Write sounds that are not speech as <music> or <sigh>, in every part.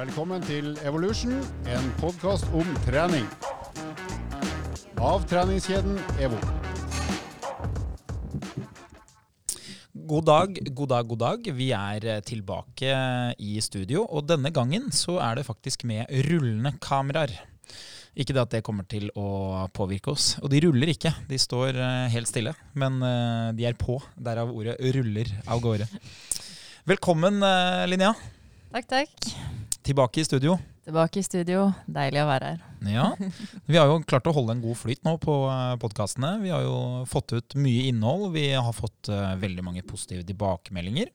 Velkommen til Evolution, en podkast om trening. Av treningskjeden EVO. God dag, god dag, god dag. Vi er eh, tilbake i studio, og denne gangen så er det faktisk med rullende kameraer. Ikke det at det kommer til å påvirke oss. Og de ruller ikke, de står eh, helt stille. Men eh, de er på, derav ordet 'ruller' av gårde. Velkommen, eh, Linnea. Takk, takk. Tilbake i studio. Tilbake i studio. Deilig å være her. Ja, Vi har jo klart å holde en god flyt nå på podkastene. Vi har jo fått ut mye innhold. Vi har fått uh, veldig mange positive tilbakemeldinger.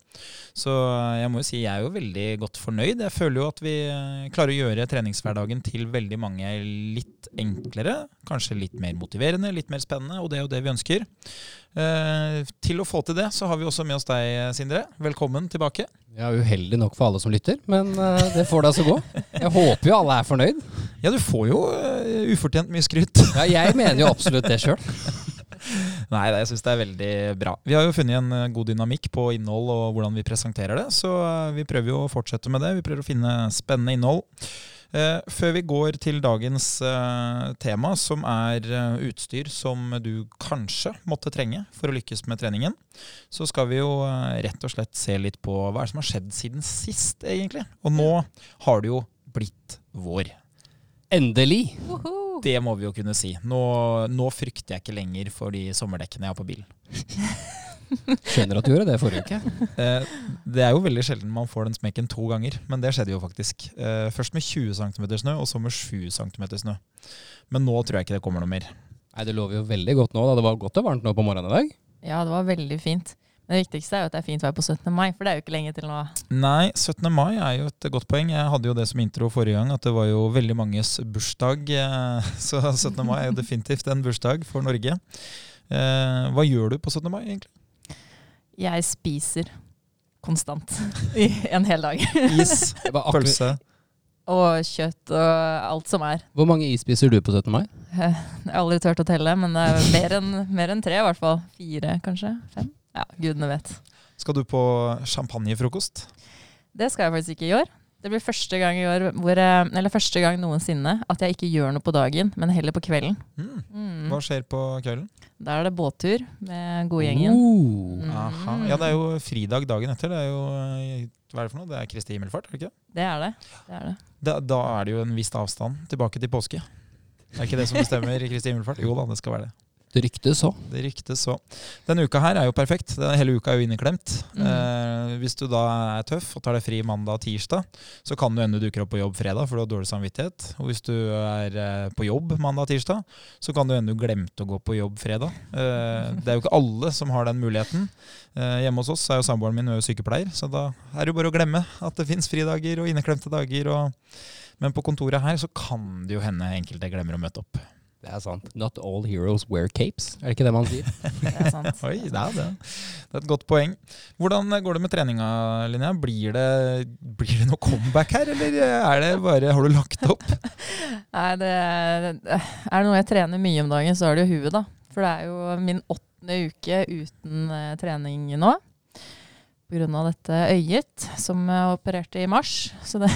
Så jeg må jo si jeg er jo veldig godt fornøyd. Jeg føler jo at vi klarer å gjøre treningshverdagen til veldig mange litt enklere. Kanskje litt mer motiverende, litt mer spennende, og det er jo det vi ønsker. Til å få til det, så har vi også med oss deg, Sindre. Velkommen tilbake. Ja, Uheldig nok for alle som lytter, men det får da så gå. Jeg håper jo alle er fornøyd. Ja, du får jo uh, ufortjent mye skryt. ja, jeg mener jo absolutt det sjøl. <laughs> Nei, jeg syns det er veldig bra. Vi har jo funnet en eh, god dynamikk på innhold og hvordan vi presenterer det, så eh, vi prøver jo å fortsette med det. Vi prøver å finne spennende innhold. Før vi går til dagens tema, som er utstyr som du kanskje måtte trenge for å lykkes med treningen, så skal vi jo rett og slett se litt på hva som har skjedd siden sist, egentlig. Og nå har det jo blitt vår. Endelig. Woohoo! Det må vi jo kunne si. Nå, nå frykter jeg ikke lenger for de sommerdekkene jeg har på bilen. <laughs> Skjønner at du gjorde det forrige uke. Eh, det er jo veldig sjelden man får den smekken to ganger, men det skjedde jo faktisk. Eh, først med 20 cm snø, og så med 7 cm snø. Men nå tror jeg ikke det kommer noe mer. Nei, Det lover jo veldig godt nå. da. Det var godt og varmt nå på morgenen i dag. Ja, det var veldig fint. Det viktigste er jo at det er fint vær på 17. mai, for det er jo ikke lenge til nå. Nei, 17. mai er jo et godt poeng. Jeg hadde jo det som intro forrige gang, at det var jo veldig manges bursdag. eh, <laughs> Så 17. mai er jo definitivt en bursdag for Norge. Eh, Hva gjør du på 17. mai, egentlig? Jeg spiser konstant <laughs> i en hel dag. <laughs> Is, pølse. Og kjøtt og alt som er. Hvor mange is spiser du på 17. mai? Jeg har aldri turt å telle, men det er mer enn mer enn tre i hvert fall. Fire, kanskje? Fem? Ja, gudene vet. Skal du på champagnefrokost? Det skal jeg faktisk ikke i år. Det blir første gang i år hvor, eller første gang noensinne at jeg ikke gjør noe på dagen, men heller på kvelden. Mm. Mm. Hva skjer på kvelden? Da er det båttur med godgjengen. Oh. Mm. Ja, det er jo fridag dagen etter. Det er jo Hva er det for noe? Det er Kristi himmelfart, er det ikke det? Det er det. det, er det. Da, da er det jo en viss avstand tilbake til påske. Det er ikke det som bestemmer Kristi himmelfart? Jo da, det skal være det. Det ryktes så. Det ryktes så. Denne uka her er jo perfekt. Denne hele uka er jo inneklemt. Mm. Eh, hvis du da er tøff og tar deg fri mandag og tirsdag, så kan du ende du dukker opp på jobb fredag, for du har dårlig samvittighet. Og hvis du er eh, på jobb mandag og tirsdag, så kan du ende du glemte å gå på jobb fredag. Eh, det er jo ikke alle som har den muligheten. Eh, hjemme hos oss er jo samboeren min jo sykepleier, så da er det jo bare å glemme at det fins fridager og inneklemte dager. Og, men på kontoret her så kan det jo hende enkelte glemmer å møte opp. Det er sant. Not all heroes wear capes. Er det ikke det man sier? <laughs> Det er sant. <laughs> Oi, det er det. Det er et godt poeng. Hvordan går det med treninga, Linnea? Blir det, blir det noe comeback her, eller er det bare, har du lagt opp? <laughs> Nei, det er, er det noe jeg trener mye om dagen, så er det jo huet, da. For det er jo min åttende uke uten eh, trening nå. På grunn av dette øyet som jeg opererte i mars. Så det,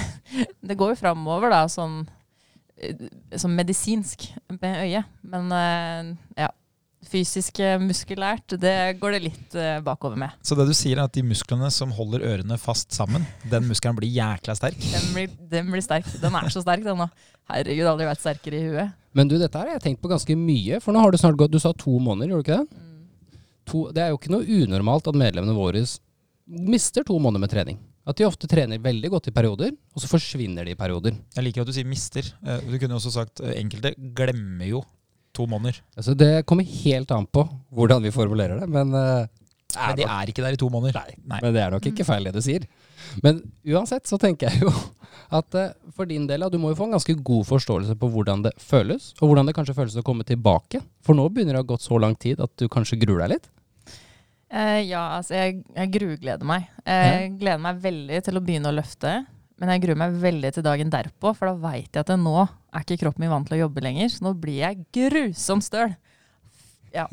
det går jo framover, da, sånn, eh, sånn medisinsk med øyet. Men eh, ja. Fysisk eh, muskulært, det går det litt bakover med. Så det du sier er at de musklene som holder ørene fast sammen, den muskelen blir jækla sterk? Den blir, den blir sterk. Den er så sterk, den nå. Herregud, aldri vært sterkere i huet. Men du, dette her har jeg tenkt på ganske mye. For nå har det snart gått Du sa to måneder, gjorde du ikke det? To, det er jo ikke noe unormalt at medlemmene våre mister to måneder med trening. At de ofte trener veldig godt i perioder, og så forsvinner de i perioder. Jeg liker at du sier mister. Eh, Du kunne jo også sagt eh, enkelte glemmer jo to måneder. Altså, det kommer helt an på hvordan vi formulerer det, men eh, Men de er ikke der i to måneder. Nei. Men det er nok ikke feil det du sier. Men uansett så tenker jeg jo at for din del, du må jo få en ganske god forståelse på hvordan det føles, og hvordan det kanskje føles å komme tilbake. For nå begynner det å ha gått så lang tid at du kanskje gruer deg litt. Eh, ja, altså jeg, jeg grugleder meg. Jeg gleder meg veldig til å begynne å løfte. Men jeg gruer meg veldig til dagen derpå, for da veit jeg at nå er ikke kroppen min vant til å jobbe lenger. Så nå blir jeg grusomt støl. Ja.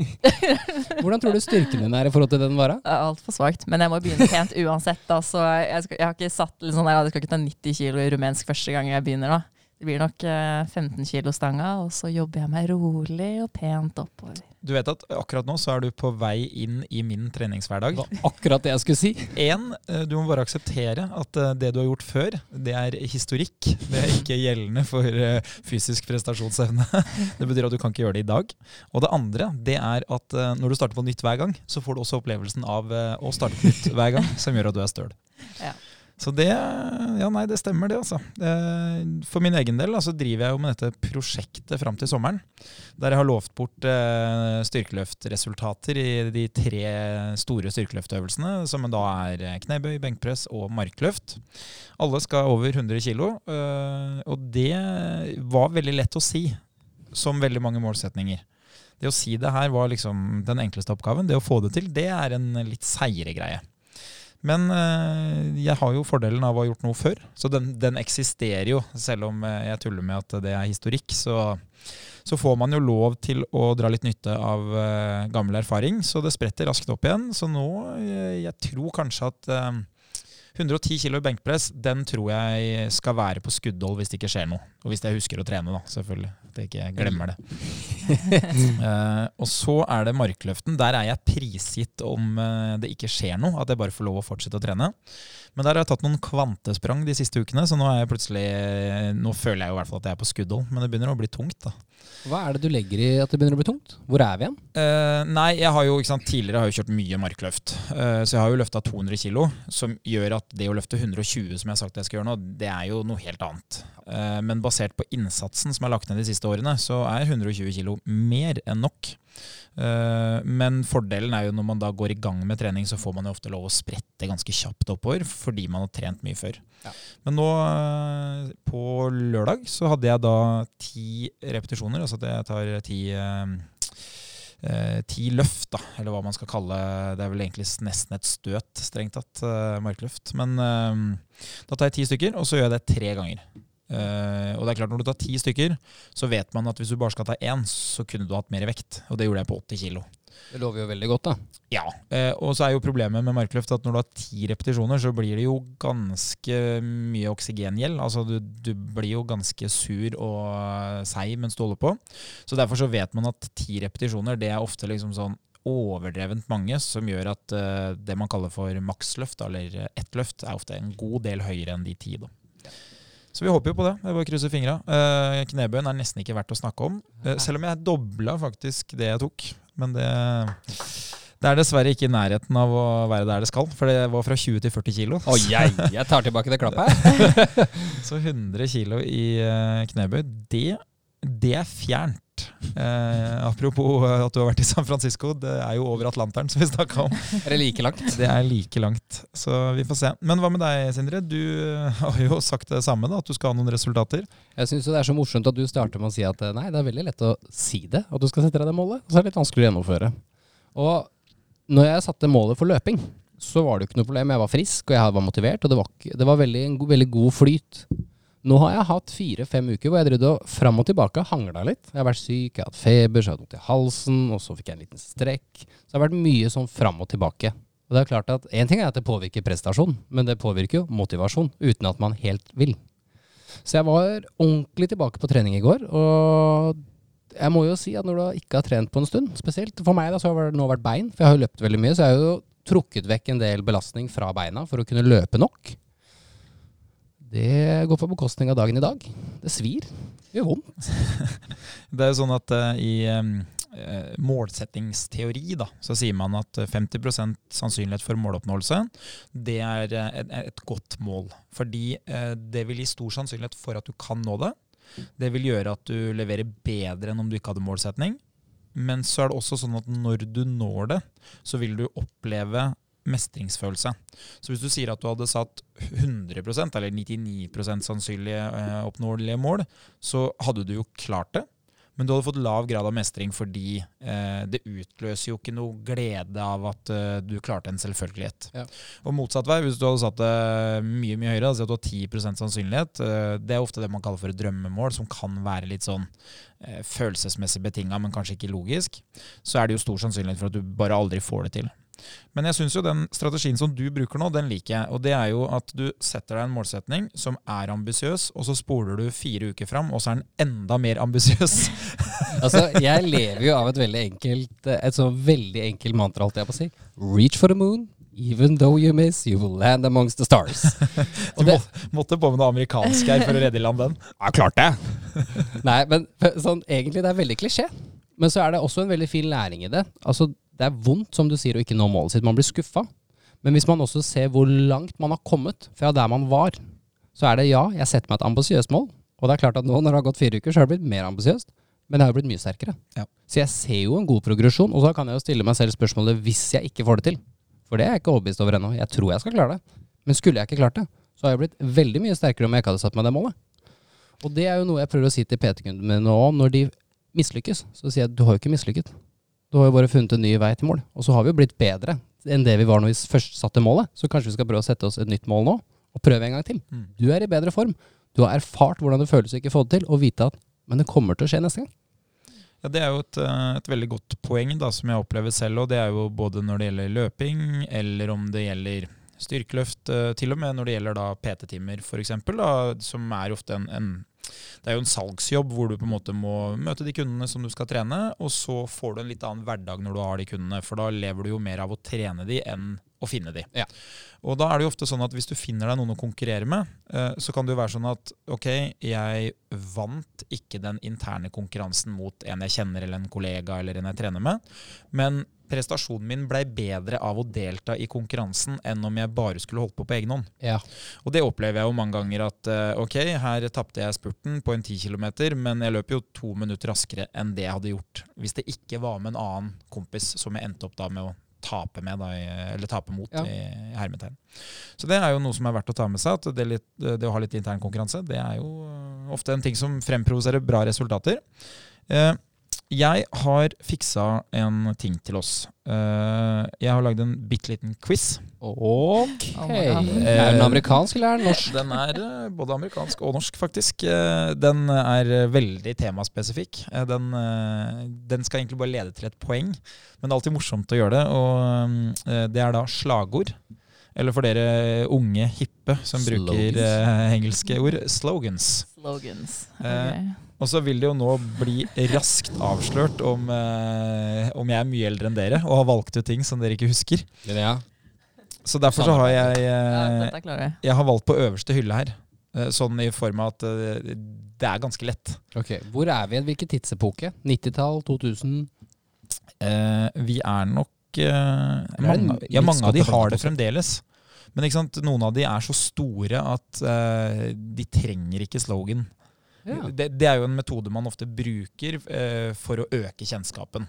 <laughs> Hvordan tror du styrken din er i forhold til den vara? Altfor svakt. Men jeg må begynne pent uansett. Da. Så jeg, skal, jeg har ikke satt litt sånn der, jeg skal ikke ta 90 kilo i rumensk første gang jeg begynner. da. Det blir nok eh, 15 kilo stanga, og så jobber jeg meg rolig og pent oppover. Du vet at akkurat nå så er du på vei inn i min treningshverdag. Det var akkurat det jeg skulle si. En, eh, du må bare akseptere at eh, det du har gjort før, det er historikk. Det er ikke gjeldende for eh, fysisk prestasjonsevne. <laughs> Det betyr at du kan ikke gjøre det i dag. Og det andre, det er at eh, når du starter på nytt hver gang, så får du også opplevelsen av eh, å starte på nytt hver gang, som gjør at du er støl. Ja. Så det Ja, nei, det stemmer, det, altså. Eh, For min egen del altså, driver jeg jo med dette prosjektet fram til sommeren. Der jeg har lovt bort eh, styrkeløftresultater i de tre store styrkeløftøvelsene, som da er eh, knebøy, benkpress og markløft. Alle skal over 100 kg, og det var veldig lett å si, som veldig mange målsetninger. Det å si det her var liksom den enkleste oppgaven. Det å få det til, det er en litt seigere greie. Men eh, jeg har jo fordelen av å ha gjort noe før, så den, den eksisterer jo. Selv om eh, jeg tuller med at det er historikk, så, så får man jo lov til å dra litt nytte av eh, gammel erfaring. Så det spretter raskt opp igjen. Så nå, jeg tror kanskje at eh, 110 kg benkpress, den tror jeg skal være på skuddhold hvis det ikke skjer noe. Og hvis jeg husker å trene, da, selvfølgelig. At jeg ikke glemmer det. uh, <laughs> og så er det markløften. Der er jeg prisgitt om uh, det ikke skjer noe. At jeg bare får lov å fortsette å trene. Men der har jeg tatt noen kvantesprang de siste ukene, så nå er jeg Nå føler jeg jo i hvert fall at jeg er på skuddhold, men det begynner å bli tungt, da. Hva er det du legger i at det begynner å bli tungt? Hvor er vi igjen? Uh, nei, jeg har jo, sant, tidligere har jeg kjørt mye markløft. uh, så jeg har jo løfta 200 kg, som gjør at det å løfte 120 som jeg har sagt jeg skal gjøre nå, det er jo noe helt annet. Uh, men basert på innsatsen som er lagt ned de siste årene, så er 120 kg mer enn nok. Eh, men fordelen er jo når man da går i gang med trening, så får man jo ofte lov å sprette ganske kjapt oppover fordi man har trent mye før. Ja. Men nå eh, på lørdag så hadde jeg da ti repetisjoner, altså at jeg tar ti eh, ti løft, da, eller hva man skal kalle det. er vel egentlig nesten et støt, strengt tatt, markløft. Men da tar jeg ti stykker, og så gjør jeg det tre ganger. Eh, og det er klart Når du tar ti stykker, så vet man at hvis du bare skal ta én, så kunne du hatt mer vekt. Og det gjorde jeg på 80 kilo. Det lover jo veldig godt, da. Ja, Uh, og så er jo problemet med markløft at når du har ti repetisjoner, så blir det jo ganske mye oksygengjeld. Altså du, du blir jo ganske sur og seig mens du holder på. Så derfor så vet man at ti repetisjoner, det er ofte liksom sånn overdrevent mange, som gjør at uh, det man kaller for maksløft, eller ett løft, er ofte en god del høyere enn de ti. da. Så vi håper jo på det. Det er bare å krysse fingra. Uh, knebøyen er nesten ikke verdt å snakke om. Eh, selv om jeg dobla faktisk det jeg tok. Men det, det er dessverre ikke i nærheten av å være der det skal. For det var fra 20 til 40 kilo. Oh, jeg, jeg tar tilbake det klappet her. <laughs> Så 100 kilo i eh, knebøy, det, det er fjernt. Eh, apropos at du har vært i San Francisco, det er jo over Atlanteren, som vi snakka om. <laughs> Er det like langt? Det er like langt, så vi får se. Men hva med deg, Sindre? Du har jo sagt det samme, da, at du skal ha noen resultater. Jeg syns det er så morsomt at du starter med å si at eh, nei, det er veldig lett å si det, at du skal sette deg det målet. Og så er det litt vanskelig å gjennomføre. Og når jeg satte målet for løping, så var det jo ikke noe problem. Jeg var frisk, og jeg var motivert, og det var, det var veldig, en veldig god flyt. Nå har jeg hatt fire-fem uker hvor jeg drev og fram og tilbake hangla litt. Jeg har vært syk, jeg har hatt feber, så har jeg hatt vondt i halsen, og så fikk jeg en liten strekk. Så det har vært mye sånn fram og tilbake. Og det er klart at En ting er at det påvirker prestasjon, men det påvirker jo motivasjon, uten at man helt vil. Så jeg var ordentlig tilbake på trening i går, og jeg må jo si at når du ikke har trent på en stund, spesielt for meg da, så har det nå vært bein, for jeg har jo løpt veldig mye, så jeg har jo trukket vekk en del belastning fra beina for å kunne løpe nok. Det går på bekostning av dagen i dag. Det svir. Det gjør vondt. <laughs> Det er jo sånn at uh, i um, målsettingsteori da, så sier man at 50% sannsynlighet for måloppnåelse, det er eh, et, et godt mål. Fordi uh, det vil gi stor sannsynlighet for at du kan nå det. Det vil gjøre at du leverer bedre enn om du ikke hadde målsetning. Men så er det også sånn at når du når det, så vil du oppleve mestringsfølelse. Så hvis du sier at du hadde satt 100% eller 99% sannsynlige eh, oppnåelige mål, så hadde du jo klart det. Men du hadde fått lav grad av mestring fordi eh, det utløser jo ikke noe glede av at eh, du klarte en selvfølgelighet. Ja. Og motsatt vei, hvis du hadde satt det mye mye høyere, altså at du har 10 sannsynlighet, eh, det er ofte det man kaller for et drømmemål, som kan være litt sånn eh, følelsesmessig betinga, men kanskje ikke logisk, så er det jo stor sannsynlighet for at du bare aldri får det til. Men jeg syns jo den strategien som du bruker nå, den liker jeg. Og det er jo at du setter deg en målsetning som er ambisiøs, og så spoler du fire uker fram, og så er den enda mer ambisiøs. <laughs> Altså, jeg lever jo av et veldig enkelt Et så veldig enkelt mantra, holdt jeg på å si. Reach for the moon. Even though you miss, you will land amongst the stars. <laughs> Du det, må, måtte på med noe amerikansk her for å redde i land den. ja, klart det. Nei, men sånn, egentlig det er veldig klisjé. Men så er det også en veldig fin læring i det. Altså, det er vondt, som du sier, å ikke nå målet sitt. Man blir skuffa. Men hvis man også ser hvor langt man har kommet fra der man var, så er det ja, jeg setter meg et ambisiøst mål. Og det er klart at nå når det har gått fire uker, så har det blitt mer ambisiøst. Men jeg har jo blitt mye sterkere. Ja. Så jeg ser jo en god progresjon, og så kan jeg jo stille meg selv spørsmålet hvis jeg ikke får det til. For det er jeg ikke overbevist over ennå. Jeg tror jeg skal klare det. Men skulle jeg ikke klart det, så har jeg blitt veldig mye sterkere om jeg ikke hadde satt meg det målet. Og det er jo noe jeg prøver å si til PT-kundene mine nå når de mislykkes. Så sier jeg du har jo ikke mislykket. Du har jo bare funnet en ny vei til mål. Og så har vi jo blitt bedre enn det vi var når vi først satte målet. Så kanskje vi skal prøve å sette oss et nytt mål nå, og prøve en gang til. Mm. Du er i bedre form. Du har erfart hvordan det føles å ikke få det til, og vite at men det kommer til å skje neste gang. Ja, Det er jo et, eh, et veldig godt poeng da, som jeg opplever selv. og Det er jo både når det gjelder løping, eller om det gjelder styrkeløft. eh, Til og med når det gjelder PT-timer, f.eks., som er ofte en, en det er jo en salgsjobb hvor du på en måte må møte de kundene som du skal trene, og så får du en litt annen hverdag når du har de kundene, for da lever du jo mer av å trene de enn å finne de. Ja. Og da er det jo ofte sånn at hvis du finner deg noen å konkurrere med, eh, så kan det jo være sånn at ok, jeg vant ikke den interne konkurransen mot en jeg kjenner eller en kollega eller en jeg trener med, men prestasjonen min blei bedre av å delta i konkurransen enn om jeg bare skulle holdt på på egen hånd. Ja. Og det opplever jeg jo mange ganger at eh, ok, her tapte jeg spurten på en 10 km, men jeg løp jo to minutter raskere enn det jeg hadde gjort hvis det ikke var med en annen kompis som jeg endte opp da med å tape med, da, eller tape mot, Ja. i, hermetegn. Så det er jo noe som er verdt å ta med seg, at det, litt, det å ha litt intern konkurranse, det er jo eh, ofte en ting som fremprovoserer bra resultater. Eh, jeg har fiksa en ting til oss. Eh, jeg har lagd en bitte liten quiz. Ok. Er den amerikansk eller er den norsk? Den er eh, både amerikansk og norsk, faktisk. Eh, Den er eh, veldig temaspesifikk. Eh, Den, eh, den skal egentlig bare lede til et poeng, men det er alltid morsomt å gjøre det. Og eh, det er da slagord. Eller for dere unge hippe som bruker Slogans. eh, engelske ord, slogans. Slogans. Okay. Ok. Og så vil det jo nå bli raskt avslørt om, eh, om jeg er mye eldre enn dere og har valgt ut ting som dere ikke husker. Ja. Så derfor så har jeg eh, dette klarer jeg. Jeg har valgt på øverste hylle her. Eh, Sånn i form av at eh, det er ganske lett. Ok, Hvor er vi? i Hvilken tidsepoke? 90-tall? 2000? Eh, vi er nok eh, mange, Ja, mange av de har det fremdeles. Men ikke sant, noen av de er så store at eh, de trenger ikke slogan. Ja. Det, det er jo en metode man ofte bruker eh, for å øke kjennskapen.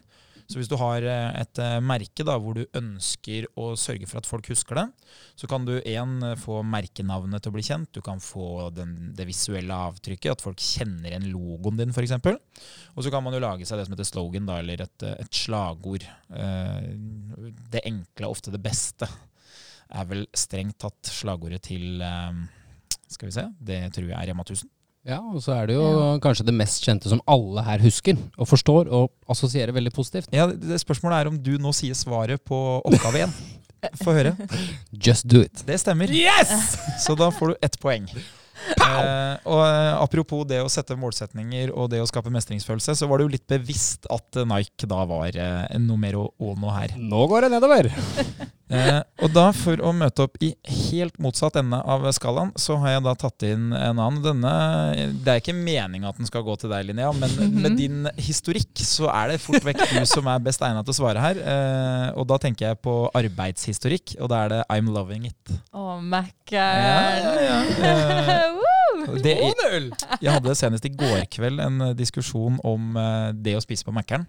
Så hvis du har eh, et eh, merke da, hvor du ønsker å sørge for at folk husker det, så kan du én få merkenavnet til å bli kjent, du kan få den, det visuelle avtrykket, at folk kjenner igjen logoen din f.eks. Og så kan man jo lage seg det som heter slogan, da, eller et, eh, et slagord. Det enkle, ofte det beste, er vel strengt tatt slagordet til Skal vi se, det tror jeg er Rema 1000. Ja, og så er det jo kanskje det mest kjente som alle her husker og forstår og assosierer veldig positivt. Ja, det Spørsmålet er om du nå sier svaret på oppgave én. Få høre. Just do it. Det stemmer. Yes! Så da får du ett poeng. Uh, og uh, Apropos det å sette målsetninger og det å skape mestringsfølelse, så var det jo litt bevisst at eh, Nike da var uh, å, å nå her. Nå går det nedover! <laughs> Eh, og da, for å møte opp i helt motsatt ende av skalaen, så har jeg da tatt inn en annen. Denne, det er ikke meninga at den skal gå til deg, Linnea, men med din historikk så er det fort vekk du som er best egna til å svare her. Eh, og da tenker jeg på arbeidshistorikk, og da er det I'm loving it. Å, Ja, Mækkern! ja, ja. Eh, <laughs> det, jeg hadde senest i går kveld en diskusjon om eh, det å spise på Mækkern.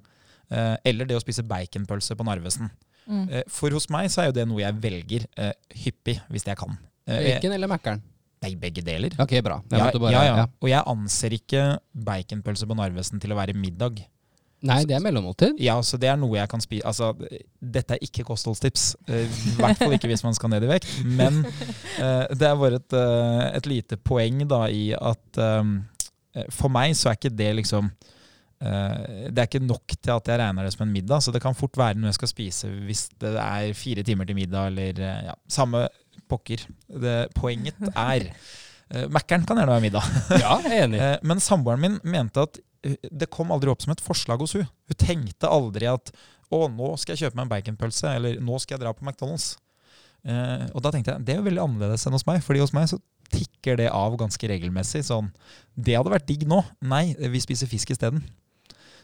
eh, eller det å spise baconpølse på Narvesen. Mm. Eh, For hos meg så er jo det noe jeg velger uh, hyppig, hvis jeg kan. Eh, Bacon eller Mækkern? Nei, begge deler. Ok, bra. Jeg jeg, bare, ja, ja. ja. Og jeg anser ikke baconpølse på Narvesen til å være middag. Nei, det er mellommåltid. Ja, så det er noe jeg kan spise Altså, dette er ikke kostholdstips. I hvert fall ikke hvis man skal ned i vekt. Men uh, <laughs> det er bare et, uh, et lite poeng da i at um, for meg så er ikke det liksom Det er ikke nok til at jeg regner det som en middag, så det kan fort være noe jeg skal spise hvis det er fire timer til middag, eller eh, ja, samme pokker. Det, poenget er <laughs> uh, Mækkern kan gjerne være middag. <laughs> Ja, jeg er enig. Eh, Men samboeren min mente at eh, det kom aldri opp som et forslag hos hun. Hun tenkte aldri at å, nå skal jeg kjøpe meg en baconpølse, eller nå skal jeg dra på McDonald's. Uh, og da tenkte jeg det er jo veldig annerledes enn hos meg, fordi hos meg så tikker det av ganske regelmessig. Sånn, det hadde vært digg nå. Nei, vi spiser fisk isteden.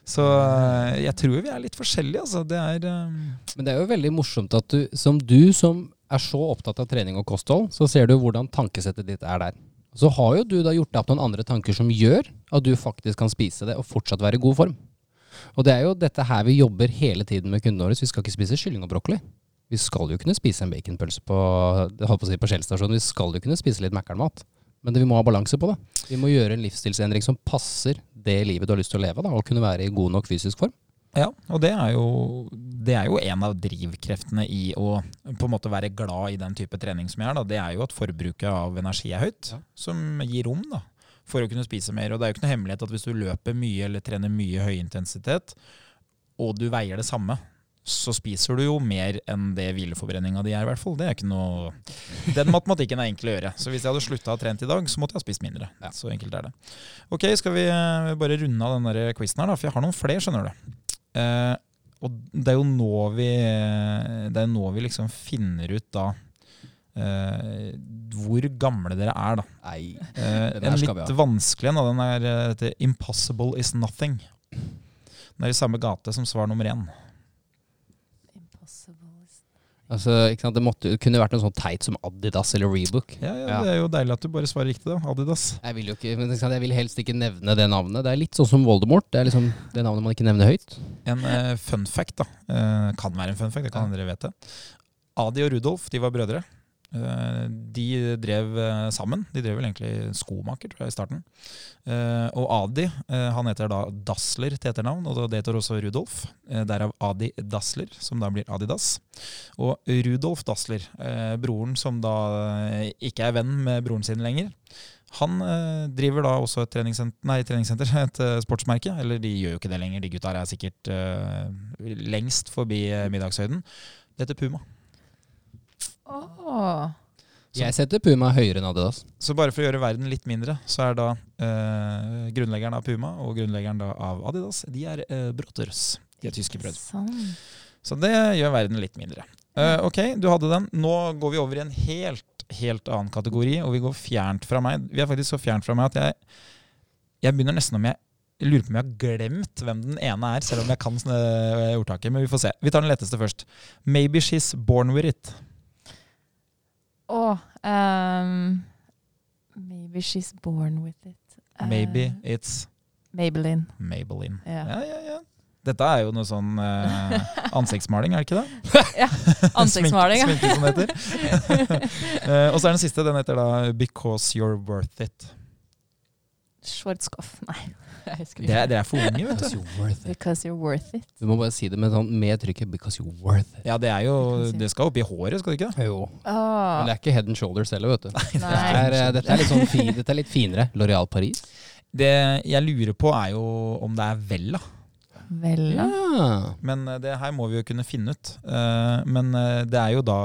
Så eh, jeg tror vi er litt forskjellige, altså. Det er eh, Men det er jo veldig morsomt at du som, du som er så opptatt av trening og kosthold, så ser du hvordan tankesettet ditt er der. Så har jo du da gjort deg opp noen andre tanker som gjør at du faktisk kan spise det og fortsatt være i god form. Og det er jo dette her vi jobber hele tiden med kundene våre. Vi skal ikke spise kylling og brokkoli. Vi skal jo kunne spise en baconpølse på, på si på Shell-stasjonen. Vi skal jo kunne spise litt Mækkern-mat. Men det, vi må ha balanse på det. Vi må gjøre en livsstilsendring som passer det livet du har lyst til å leve, da, og kunne være i god nok fysisk form. Ja, og det er, jo, det er jo en av drivkreftene i å på en måte være glad i den type trening som jeg er. Da. Det er jo at forbruket av energi er høyt, Ja. som gir rom da, for å kunne spise mer. Og det er jo ikke noe hemmelighet at hvis du løper mye eller trener mye høyintensitet, og du veier det samme, så spiser du jo mer enn det hvileforbrenninga di er, i hvert fall. Det er ikke noe Den matematikken er enkel å gjøre. Så hvis jeg hadde slutta å trent i dag, så måtte jeg ha spist mindre. Ja. Så enkelt er det. Ok, skal vi eh, bare runde av den quizen her, da? For jeg har noen flere, skjønner du. Eh, og det er jo nå vi Det er nå vi liksom finner ut da eh, hvor gamle dere er, da. Nei. Eh, en litt vanskelig en. Den er eh, 'Impossible is nothing'. Den er i samme gate som svar nummer én. Altså, ikke sant? Det måtte, det kunne vært noe sånn teit som Adidas eller Rebook. Ja, ja, Ja. Det er jo deilig at du bare svarer riktig, da. Adidas. Jeg vil jo ikke, men jeg vil helst ikke nevne det navnet. Det er litt sånn som Voldemort. Det er liksom det navnet man ikke nevner høyt. En uh, fun fact, da. Uh, kan være en fun fact, det kan Ja. dere vite. Adi og Rudolf de var brødre. Eh, de drev eh, sammen. De drev vel egentlig skomaker, tror jeg, i starten. Eh, og Adi han heter da Dassler til etternavn, og det heter også Rudolf. Derav Adi Dassler, som da blir Adidas. Og Rudolf Dassler, broren som da ikke er venn med broren sin lenger, han driver da også et treningssenter, nei, <laughs> treningssenter, et sportsmerke. Eller de gjør jo ikke det lenger, de gutta er sikkert lengst forbi middagshøyden. Det heter Puma. Åh. Jeg setter Puma høyere enn Adidas. Så bare for å gjøre verden litt mindre, så er da eh, grunnleggeren av Puma og grunnleggeren da av Adidas De er eh, brothers. De er tyske brødre. Sånn. Så det gjør verden litt mindre. Eh, ok, du hadde den. Nå går vi over i en helt, helt annen kategori, og vi går fjernt fra meg. Vi er faktisk så fjernt fra meg at jeg, jeg begynner nesten om jeg jeg lurer på om jeg har glemt hvem den ene er, selv om jeg kan sånne eh, ordtaket. Men vi får se. Vi tar den letteste først. Maybe she's born with it. Åh, um, maybe she's born with it. Uh, Maybe it's Maybelline. Maybelline. Yeah. Ja, ja, ja. Dette er jo noe sånn uh, ansiktsmaling, er det ikke det? <laughs> Ansiktsmaling, ja. Sminke, som det heter. uh, <laughs> og så er den siste, den heter da 'Because You're Worth It'. Schwarzkopf. Nei, <laughs> Det er, det er for unge, vet Because du. you're worth it. Because you're worth it. Du må bare si det med, sånn, med trykket 'because you're worth it'. Ja, det er jo Det skal opp i håret, skal det ikke det? Jo. Men det er ikke head and shoulders heller, vet du. Det <laughs> nei. er, eh, dette, er litt sånn fi, dette er litt finere. L'Oreal Paris. Det jeg lurer på, er jo om det er Vella. Vel, da. Ja. Men eh, det her må vi jo kunne finne ut. Uh, men eh, det er jo da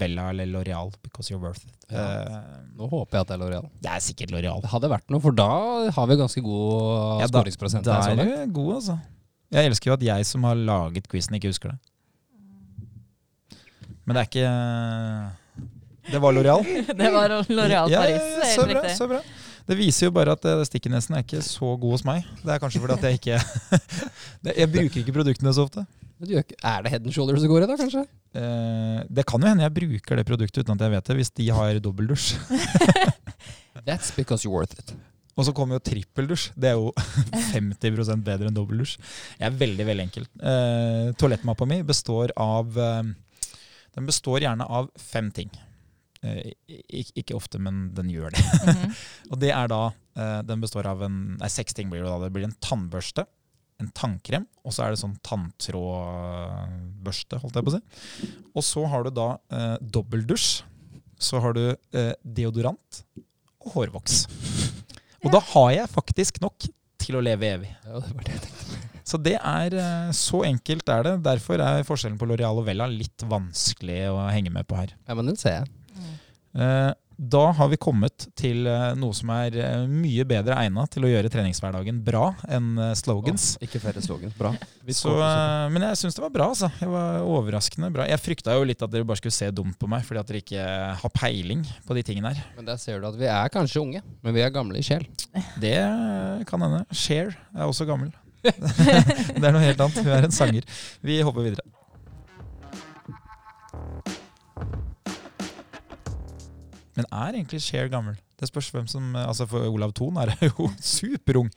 Vella eller L'Oreal, 'Because You're Worth It'. Ja. Eh, Nå håper jeg at det er L'Oreal. det er sikkert L'Oreal. Det hadde vært noe, for da har vi ganske god Ja, skåringsprosent. Da da er du god, altså. Jeg elsker jo at jeg som har laget quizen, ikke husker det. Men det er ikke Det var L'Oreal. <laughs> Det var L'Oreal Ja, ja, Paris. ja, så bra, så bra. Det viser jo bare at eh, stikkenesen er ikke så god hos meg. Det er kanskje fordi at jeg ikke <laughs> Jeg bruker ikke produktene så ofte. Er det head and shoulders det går i, da, kanskje? Eh, det kan jo hende jeg bruker det produktet uten at jeg vet det, hvis de har dobbeldusj. <laughs> That's because you're worth it. Og så kommer jo trippeldusj. Det er jo <laughs> 50% bedre enn dobbeldusj. Jeg er veldig veldig enkel. Eh, toalettmappa mi består av eh, Den består gjerne av fem ting. Eh, ik- ikke ofte, men den gjør det. Mhm. <laughs> Og det er da eh, Den består av en Nei, seks ting blir det da. Det blir en tannbørste, en tannkrem, og så er det sånn tanntrådbørste, holdt jeg på å si. Og så har du da eh, dobbeldusj. Så har du eh, deodorant og hårvoks. Og da har jeg faktisk nok til å leve evig. Ja, det var det jeg tenkte. Så det er eh, så enkelt er det. Derfor er forskjellen på L'Oreal og Vella litt vanskelig å henge med på her. Ja, men den ser jeg. Eh, Da har vi kommet til eh, noe som er eh, mye bedre egna til å gjøre treningshverdagen bra enn slogans. Oh, ikke flere slogans. Bra. Så, men jeg syns det var bra. altså. Det var Overraskende bra. Jeg frykta jo litt at dere bare skulle se dumt på meg fordi at dere ikke har peiling på de tingene her. Men der ser du at vi er kanskje unge, men vi er gamle i sjel. Det kan hende. Share er også gammel. <laughs> det er noe helt annet. Hun er en sanger. Vi hopper videre. Men er egentlig Cher gammel? Det spørs hvem som Altså For Olav Thon er <laughs> jo superung.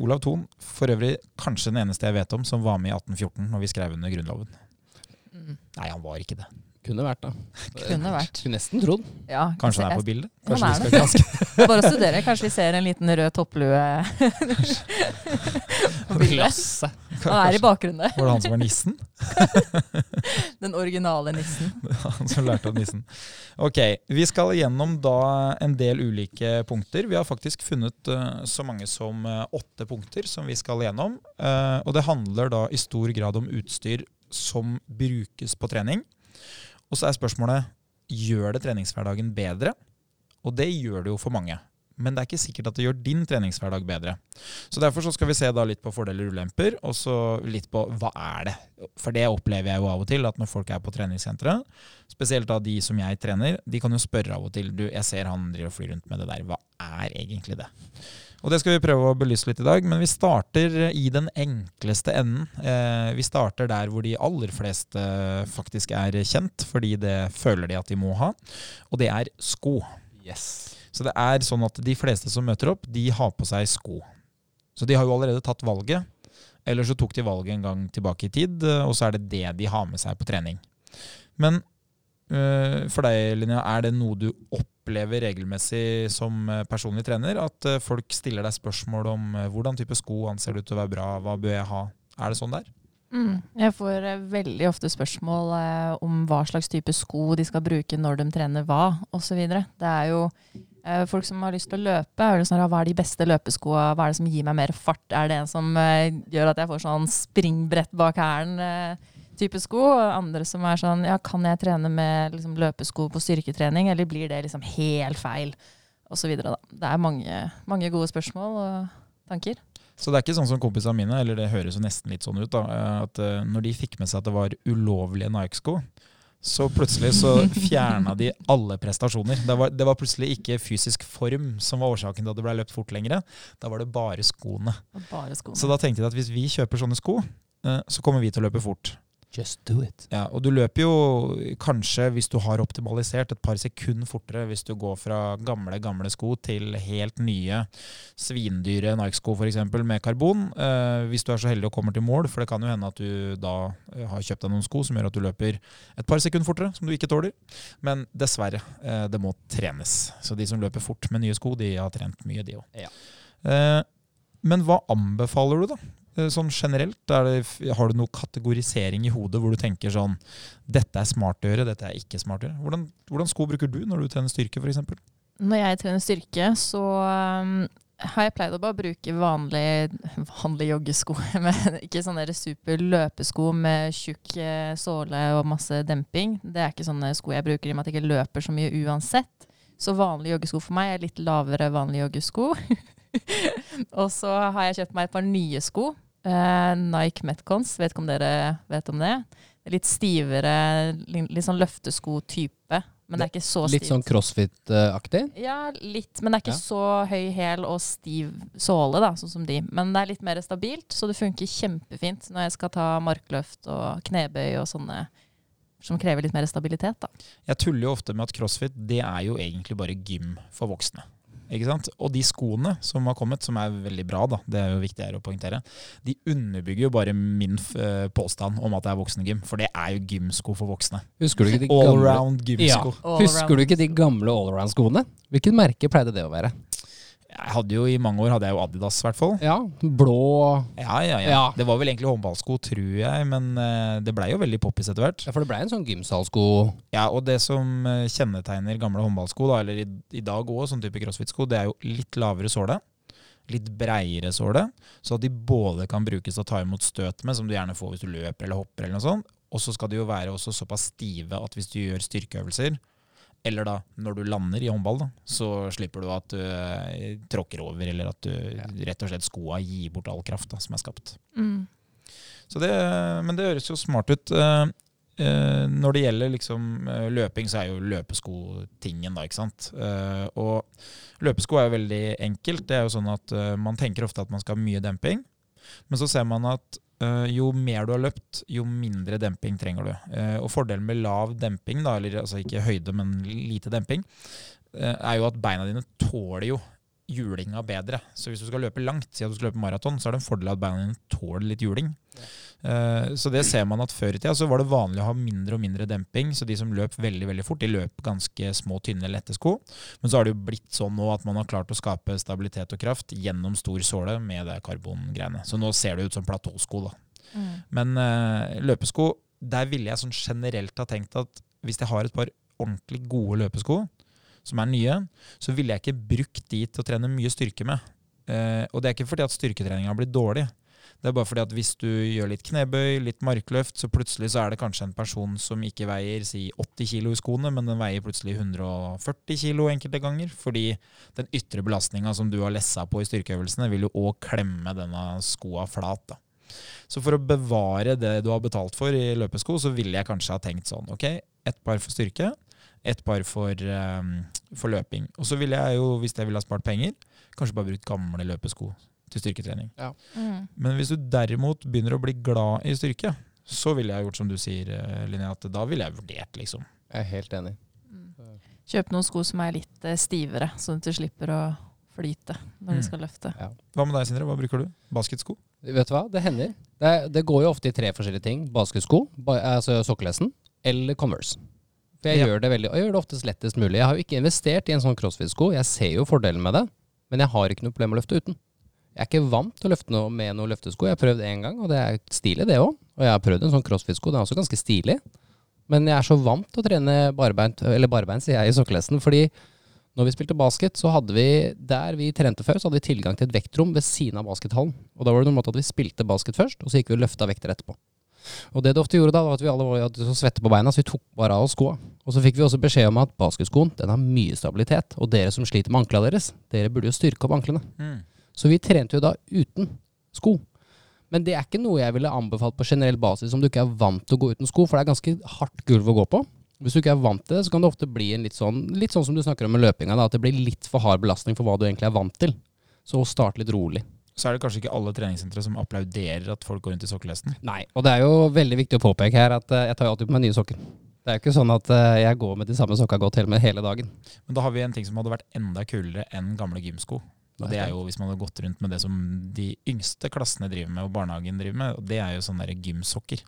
Olav Thon, for øvrig kanskje den eneste jeg vet om som var med i 1814 når vi skrev under Grunnloven. Mm. Nei, han var ikke det. Kunne vært, da. <laughs> Kunne vært. Skulle nesten trodd. Ja, Kanskje han er på bildet? Han er det. <laughs> <laughs> Bare å studere. Kanskje vi ser en liten rød topplue på bildet. Han er i bakgrunnen. Var det han som var nissen? Den originale nissen. Han som lærte av nissen. Ok, Vi skal gjennom da en del ulike punkter. Vi har faktisk funnet eh, så mange som eh, åtte punkter som vi skal gjennom. Eh, og det handler da i stor grad om utstyr som brukes på trening. Og så er spørsmålet gjør det treningshverdagen bedre. Og det gjør det jo for mange. Men det er ikke sikkert at det gjør din treningshverdag bedre. Så Derfor så skal vi se litt på fordeler og ulemper, og så litt på hva er det. For det opplever jeg jo av og til, at når folk er på treningssenteret, spesielt da de som jeg trener, de kan jo spørre av og til du, jeg ser han driver og flyr rundt med det der, hva er egentlig det? Og det skal vi prøve å belyse litt i dag, men vi starter i den enkleste enden. Eh, vi starter der hvor de aller fleste faktisk er kjent, fordi det føler de at de må ha, og det er sko. Yes. Så det er sånn at de fleste som møter opp, de har på seg sko. Så de har jo allerede tatt valget. Eller så tok de valget en gang tilbake i tid, eh, og så er det det de har med seg på trening. Men øh, for deg, Linnea, er det noe du opplever regelmessig som øh, personlig trener? At øh, folk stiller deg spørsmål om øh, hvordan type sko anser du til å være bra, hva bør jeg ha? Er det sånn der? Mm. Jeg får eh, veldig ofte spørsmål eh, om hva slags type sko de skal bruke når de trener hva, osv. Det er jo eh, folk som har lyst til å løpe. Er det sånn, hva er de beste løpeskoa? Hva er det som gir meg mer fart? Er det en som eh, gjør at jeg får sånn springbrett bak hælen? Type sko, og andre som er sånn ja, kan jeg trene med liksom, løpesko på styrketrening, eller blir det liksom helt feil? Og så videre, da. Det er mange, mange gode spørsmål og tanker. Så det er ikke sånn som kompisene mine, eller det høres jo nesten litt sånn ut, da, at eh, når de fikk med seg at det var ulovlige Nike-sko, så plutselig så <laughs> fjerna de alle prestasjoner. Det var, det var plutselig ikke fysisk form som var årsaken til at det ble løpt fort lenger. Da var det bare skoene. Bare skoene. Så da tenkte jeg at hvis vi kjøper sånne sko, eh, så kommer vi til å løpe fort. Just do it. Ja, og du løper jo kanskje, hvis du har optimalisert, et par sekunder fortere hvis du går fra gamle, gamle sko til helt nye svindyre Nike-sko f.eks. med karbon. Eh, hvis du er så heldig og kommer til mål, for det kan jo hende at du da eh, har kjøpt deg noen sko som gjør at du løper et par sekunder fortere, som du ikke tåler. Men dessverre, eh, det må trenes. Så de som løper fort med nye sko, de har trent mye, de òg. Ja. Eh, men hva anbefaler du, da? Eh, Sånn generelt, er det, Har du noe kategorisering i hodet hvor du tenker sånn Dette er smart å gjøre, dette er ikke smart å gjøre. Hvordan, hvordan sko bruker du når du trener styrke, f.eks.? Når jeg trener styrke, så um, har jeg pleid å bare bruke vanlige vanlige joggesko. <laughs> Men ikke sånne super løpesko med tjukk eh, såle og masse demping. Det er ikke sånne sko jeg bruker i og med at jeg ikke løper så mye uansett. Så vanlige joggesko for meg er litt lavere vanlige joggesko. <laughs> <laughs> og så har jeg kjøpt meg et par nye sko. Uh, Nike Metcons, vet ikke om dere vet om det? Litt stivere, litt sånn løftesko-type. Men det er ikke så stivt. Litt sånn crossfit-aktig. Ja, litt, men det er ikke Ja. så høy hæl og stiv såle, da, sånn som de. Men det er litt mer stabilt, så det funker kjempefint når jeg skal ta markløft og knebøy og sånne som krever litt mer stabilitet, da. Jeg tuller jo ofte med at crossfit det er jo egentlig bare gym for voksne. Ikke sant? Og de skoene som har kommet, som er veldig bra, da, det er jo viktig her å poengtere, de underbygger jo bare min eh, påstand om at det er voksengym. For det er jo gymsko for voksne. Husker du ikke de gamle Allround ja. All Husker du ikke de gamle allround-skoene? Hvilket merke pleide det å være? Jeg hadde jo I mange år hadde jeg jo Adidas, i hvert fall. Ja, blå Ja, ja, ja, Ja. Det var vel egentlig håndballsko, tror jeg, men eh, det blei jo veldig poppis etter hvert. Ja, for det ble en sånn gymsalsko. Ja, og det som eh, kjennetegner gamle håndballsko, da, eller i, i dag òg, sånn type crossfit-sko, det er jo litt lavere såle. Litt breiere såle, så at de både kan brukes til å ta imot støt med, som du gjerne får hvis du løper eller hopper, eller noe sånt. Og så skal de jo være også såpass stive at hvis du gjør styrkeøvelser, eller da når du lander i håndball, da, så slipper du at du eh, tråkker over, eller at du rett og slett skoa gir bort all kraft da, som er skapt. Mm. Så det, men det høres jo smart ut. Eh, eh, når det gjelder liksom løping, så er jo løpesko tingen, da, ikke sant. Eh, og løpesko er jo veldig enkelt. Det er jo sånn at man tenker ofte at man skal ha mye demping, men så ser man at jo mer du har løpt, jo mindre demping trenger du. Eh, og fordelen med lav demping, da, eller altså ikke høyde, men lite demping, eh, er jo at beina dine tåler jo julinga bedre. Så hvis du skal løpe langt, si at du skal løpe maraton, så er det en fordel at beina dine tåler litt juling. Eh, Så det ser man at før i tida så var det vanlig å ha mindre og mindre demping. Så de som løp veldig veldig fort, de løp ganske små, tynne, lette sko. Men så har det jo blitt sånn nå at man har klart å skape stabilitet og kraft gjennom stor såle med det karbongreiene. Så nå ser det ut som platåsko, da. Mm. Men eh, løpesko, der ville jeg sånn generelt ha tenkt at hvis jeg har et par ordentlig gode løpesko, som er nye, så ville jeg ikke brukt de til å trene mye styrke med. Eh, og det er ikke fordi at styrketreninga har blitt dårlig. Det er bare fordi at hvis du gjør litt knebøy, litt markløft, så plutselig så er det kanskje en person som ikke veier si 80 kilo i skoene, men den veier plutselig 140 kilo enkelte ganger. Fordi den ytre belastninga som du har lessa på i styrkeøvelsene, vil jo òg klemme denne skoa flat. da. Så for å bevare det du har betalt for i løpesko, så ville jeg kanskje ha tenkt sånn, ok, ett par for styrke, ett par for, um, for løping. Og så ville jeg jo, hvis jeg ville ha spart penger, kanskje bare brukt gamle løpesko til styrketrening. Mm. Men hvis du derimot begynner å bli glad i styrke, så ville jeg gjort som du sier, eh, Linnea, at da ville jeg vurdert, liksom. Jeg er helt enig. Mm. Kjøp noen sko som er litt eh, stivere, sånn at du slipper å flyte når Mm. du skal løfte. Hva med deg, Sindre? Hva bruker du? Basketsko? Vet du hva, det hender. Det, det går jo ofte i tre forskjellige ting. Basketsko, ba, altså sokkelesten, eller Converse. For jeg Ja. gjør det veldig, jeg gjør det oftest lettest mulig. Jeg har jo ikke investert i en sånn crossfit-sko. Jeg ser jo fordelen med det, men jeg har ikke noe problem med å løfte uten. Jeg er ikke vant til å løfte noe med noe løftesko. Jeg har prøvd én gang, og det er stilig, det òg. Og jeg har prøvd en sånn crossfit-sko, den er også ganske stilig. Men jeg er så vant til å trene barbeint, eller barbeint, sier jeg, i sokkelesten, fordi når vi spilte basket, så hadde vi der vi trente før, så hadde vi tilgang til et vektrom ved siden av baskethallen. Og da var det normalt at vi spilte basket først, og så gikk vi og løfta vekter etterpå. Og det det ofte gjorde da, var at vi alle var så svette på beina, så vi tok bare av oss skoa. Og så fikk vi også beskjed om at basketskoen den har mye stabilitet. Og dere som sliter med anklene deres, dere burde jo styrke opp anklene. Så vi trente jo da uten sko. Men det er ikke noe jeg ville anbefalt på generell basis om du ikke er vant til å gå uten sko, for det er ganske hardt gulv å gå på. Hvis du ikke er vant til det, så kan det ofte bli en litt sånn, litt sånn som du snakker om med løpinga, da, at det blir litt for hard belastning for hva du egentlig er vant til. Så start litt rolig. Så er det kanskje ikke alle treningssentre som applauderer at folk går rundt i sokkelesten. Nei, og det er jo veldig viktig å påpeke her at eh, jeg tar jo alltid på meg nye sokker. Det er jo ikke sånn at eh, jeg går med de samme sokka godt hele, hele dagen. Men da har vi en ting som hadde vært enda kulere enn gamle gymsko. Og det er jo hvis man hadde gått rundt med det som de yngste klassene driver med, og barnehagen driver med, og det er jo sånne der gymsokker.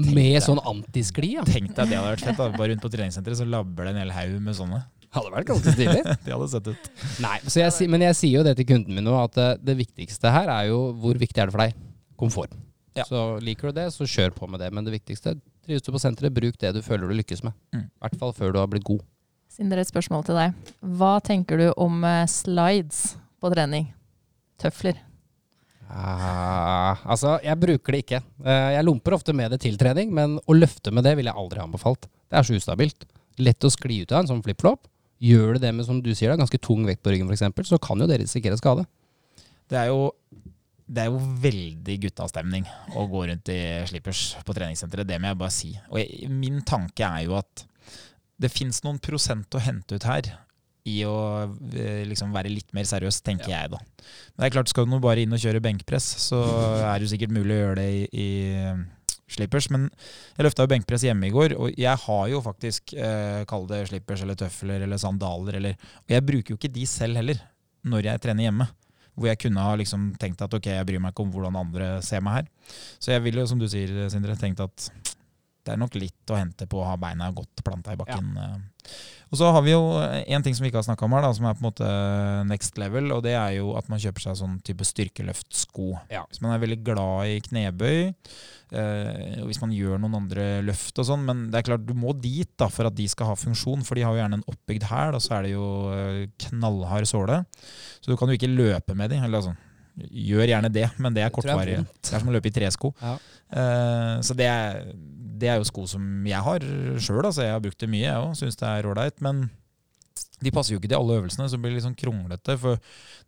Tenk Med deg. sånn antiskli, ja. Tenk deg det hadde vært fett. da. Bare rundt på treningssenteret så labber det en hel haug med sånne. <laughs> Hadde vært ganske stilig. <laughs> Det hadde sett ut. Nei, så jeg, men jeg sier jo det til kunden min nå, at eh, det viktigste her er jo hvor viktig er det for deg? Komfort. Ja. Så liker du det, så kjør på med det. Men det viktigste, trives du på senteret, bruk det du føler du lykkes med. Mm. I hvert fall før du har blitt god. Sindre, et spørsmål til deg. Hva tenker du om eh, slides på trening? Tøfler. Ah, altså, jeg bruker det ikke. Eh, jeg lomper ofte med det til trening, men å løfte med det ville jeg aldri ha anbefalt. Det er så ustabilt. Lett å skli ut av en sånn flip-flop. Gjør du det med, som du sier, da, ganske tung vekt på ryggen f.eks., så kan jo det risikere skade. Det er jo det er jo veldig guttastemning å gå rundt i slippers på treningssenteret. Det må jeg bare si. Og jeg, min tanke er jo at det fins noen prosent å hente ut her i å eh, liksom være litt mer seriøs, tenker jeg da. Men det er klart, skal du nå bare inn og kjøre benkpress, så er det jo sikkert mulig å gjøre det i, i slippers. Men jeg løfta jo benkpress hjemme i går, og jeg har jo faktisk eh, kall det slippers eller tøfler eller sandaler eller Og jeg bruker jo ikke de selv heller når jeg trener hjemme. Hvor jeg kunne ha liksom tenkt at ok, jeg bryr meg ikke om hvordan andre ser meg her. Så jeg ville jo, som du sier, Sindre, tenkt at det er nok litt å hente på å ha beina godt planta i bakken. eh. Og så har vi jo en ting som vi ikke har snakka om her, da, som er på en måte next level, og det er jo at man kjøper seg sånn type styrkeløftsko. Ja. Hvis man er veldig glad i knebøy, eh, og hvis man gjør noen andre løft og sånn, men det er klart du må dit da for at de skal ha funksjon, for de har jo gjerne en oppbygd hæl, og så er det jo eh, knallhard såle. Så du kan jo ikke løpe med de, eller sånn. Gjør gjerne det, men det er kortvarig. Det er som å løpe i tresko. Ja. Uh, så det er, det er jo sko som jeg har sjøl. Altså. Jeg har brukt det mye, jeg òg. Syns det er ålreit. Men de passer jo ikke til alle øvelsene, så det blir litt sånn kronglete. For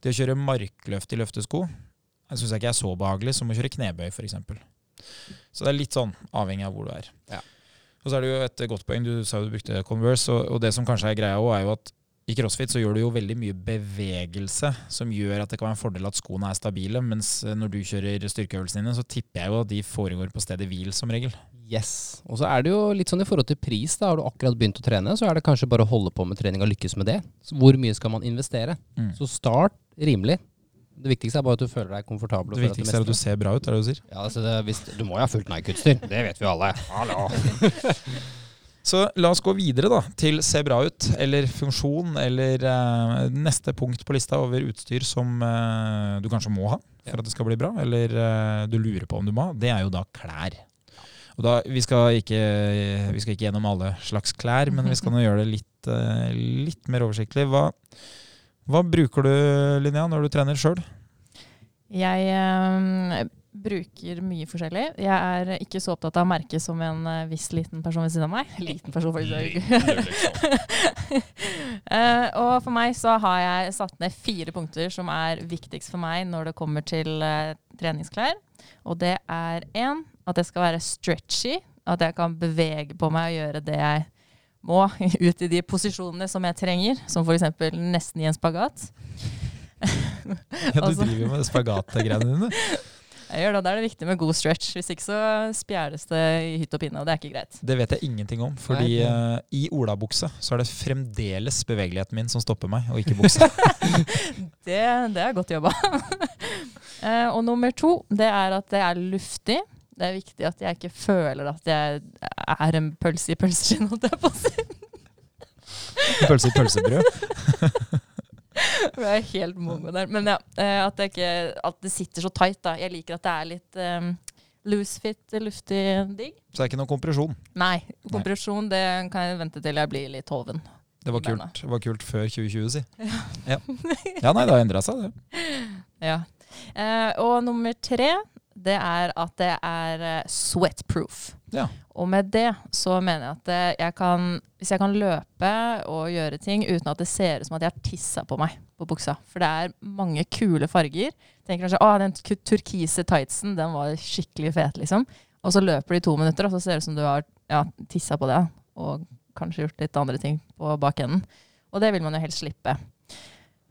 det å kjøre markløft i løftesko jeg syns ikke er så behagelig som å kjøre knebøy, f.eks. Så det er litt sånn avhengig av hvor du er. Ja. Og så er det jo et godt poeng. Du sa jo du brukte Converse, og, og det som kanskje er greia òg, er jo at i crossfit så gjør du jo veldig mye bevegelse som gjør at det kan være en fordel at skoene er stabile, mens eh, når du kjører styrkeøvelsene dine, så tipper jeg jo at de foregår på stedet hvil som regel. Yes. Og så er det jo litt sånn i forhold til pris. da, Har du akkurat begynt å trene, så er det kanskje bare å holde på med trening og lykkes med det. Så hvor mye skal man investere? Mm. Så start rimelig. Det viktigste er bare at du føler deg komfortabel. Det viktigste er at du ser bra ut, er det du sier. Ja, altså det, hvis, Du må jo ha fullt Nike-utstyr. Det vet vi alle. Hallo. <laughs> Så la oss gå videre da, til se bra ut, eller funksjon, eller uh, neste punkt på lista over utstyr som uh, du kanskje må ha for at det skal bli bra, eller uh, du lurer på om du må ha. Det er jo da klær. Og da, vi, skal ikke, vi skal ikke gjennom alle slags klær, men vi skal nå gjøre det litt, eh, litt mer oversiktlig. Hva, hva bruker du, Linnea, når du trener sjøl? Jeg øh, bruker mye forskjellig. Jeg er ikke så opptatt av merket som en eh, viss liten person ved siden av meg. <laughs> Liten person, faktisk. <laughs> uh, og for meg så har jeg satt ned fire punkter som er viktigst for meg når det kommer til uh, treningsklær. Og det er én, at jeg skal være stretchy. At jeg kan bevege på meg og gjøre det jeg må <laughs> ut i de posisjonene som jeg trenger. Som f.eks. nesten i en spagat. <laughs> Ja, du Altså- driver jo med spagatgreiene dine. <laughs> Jeg gjør det, Da er det viktig med god stretch. Hvis ikke så spjæles det i hytt og pinne, og det er ikke greit. Det vet jeg ingenting om, fordi Nei, eh, i olabukse så er det fremdeles bevegeligheten min som stopper meg, og ikke buksa. Det, det er godt jobba. uh, og nummer to, det er at det er luftig. Det er viktig at jeg ikke føler at jeg er en pølse i pølseskinn, holdt jeg på å si. Pølse i pølsebrød. <laughs> Jeg er helt mongo der. Men ja, eh, at det, ikke, at det sitter så tight. da. Jeg liker at det er litt um, loose fit, luftig digg. Så det er ikke noe kompresjon. Nei, kompresjon det kan jeg vente til jeg blir litt hoven. Det var kult, det var kult før 2020, si. Ja, ja nei, det har endra seg, det. <laughs> Ja. Eh, og nummer tre, det er at det er eh, sweatproof. Ja. Og med det så mener jeg at eh, jeg kan, hvis jeg kan løpe og gjøre ting uten at det ser ut som at jeg har tissa på meg på buksa. For det er mange kule farger. Tenker kanskje at den turkise tightsen den var skikkelig fet, liksom. Og så løper du i to minutter, og så ser det ut som du har ja, tissa på det. Og kanskje gjort litt andre ting på bakenden. Og det vil man jo helst slippe.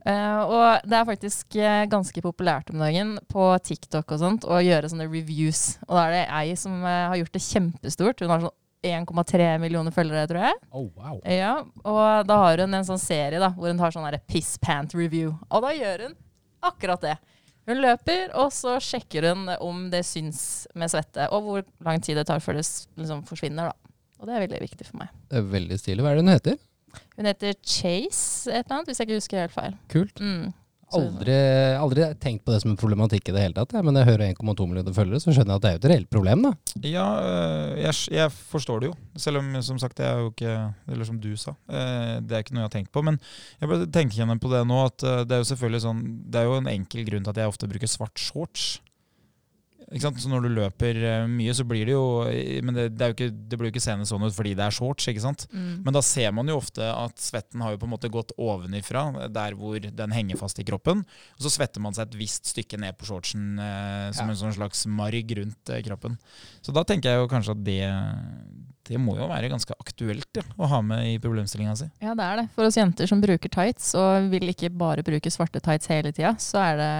Eh, og det er faktisk uh, ganske populært om dagen på TikTok og sånt å gjøre sånne reviews. Og da er det ei som uh, har gjort det kjempestort. Hun har sånn 1,3 millioner følgere, tror jeg. Oh, wow. Ja, Og da har hun en sånn serie da, hvor hun har sånn piss pant review. Og da gjør hun akkurat det. Hun løper, og så sjekker hun om det syns med svette, og hvor lang tid det tar før det liksom forsvinner. da. Og det er veldig viktig for meg. Det er veldig stilig. Hva er det hun heter? Hun heter Chase et eller annet, hvis jeg ikke husker helt feil. Kult. Mm. Aldri, aldri tenkt på det som en problematikk i det hele tatt. Ja. Men jeg hører 1,2 millioner følgere, så skjønner jeg at det er jo et reelt problem. da. Ja, øh, jeg, jeg forstår det jo. Selv om, som sagt, det er jo ikke Eller som du sa, øh, det er ikke noe jeg har tenkt på. Men jeg bare tenker igjen på det nå, at øh, det er jo selvfølgelig sånn Det er jo en enkel grunn til at jeg ofte bruker svart shorts. Så når du løper øh, mye, så blir det jo Men det, det, jo ikke, det blir jo ikke seende sånn ut fordi det er shorts, ikke sant? Mm. Men da ser man jo ofte at svetten har jo på en måte gått ovenifra, der hvor den henger fast i kroppen. Og så svetter man seg et visst stykke ned på shortsen eh, som Ja. en sånn slags marg rundt eh, kroppen. Så da tenker jeg jo kanskje at det, det må jo være ganske aktuelt ja, å ha med i problemstillinga si. Ja, det er det. For oss jenter som bruker tights, og vil ikke bare bruke svarte tights hele tida, så er det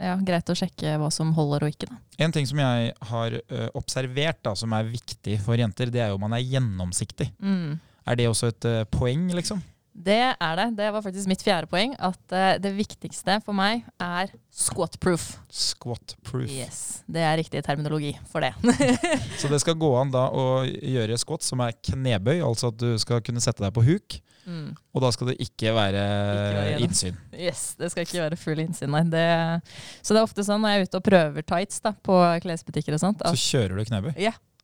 ja, greit å sjekke hva som holder og ikke. da. En ting som jeg har ø, observert da, som er viktig for jenter, det er jo om man er gjennomsiktig. Mm. Er det også et ø, poeng, liksom? Det er det. Det var faktisk mitt fjerde poeng. At uh, det viktigste for meg er squat proof. Squat proof. Yes, Det er riktig terminologi for det. <laughs> Så det skal gå an da å gjøre squat som er knebøy, altså at du skal kunne sette deg på huk. mm. Og da skal det ikke være Ikke være innsyn. <laughs> Yes, Det skal ikke være full innsyn, nei. Det, så det er ofte sånn når jeg er ute og prøver tights da, på klesbutikker og sånt, Så kjører du knebøy.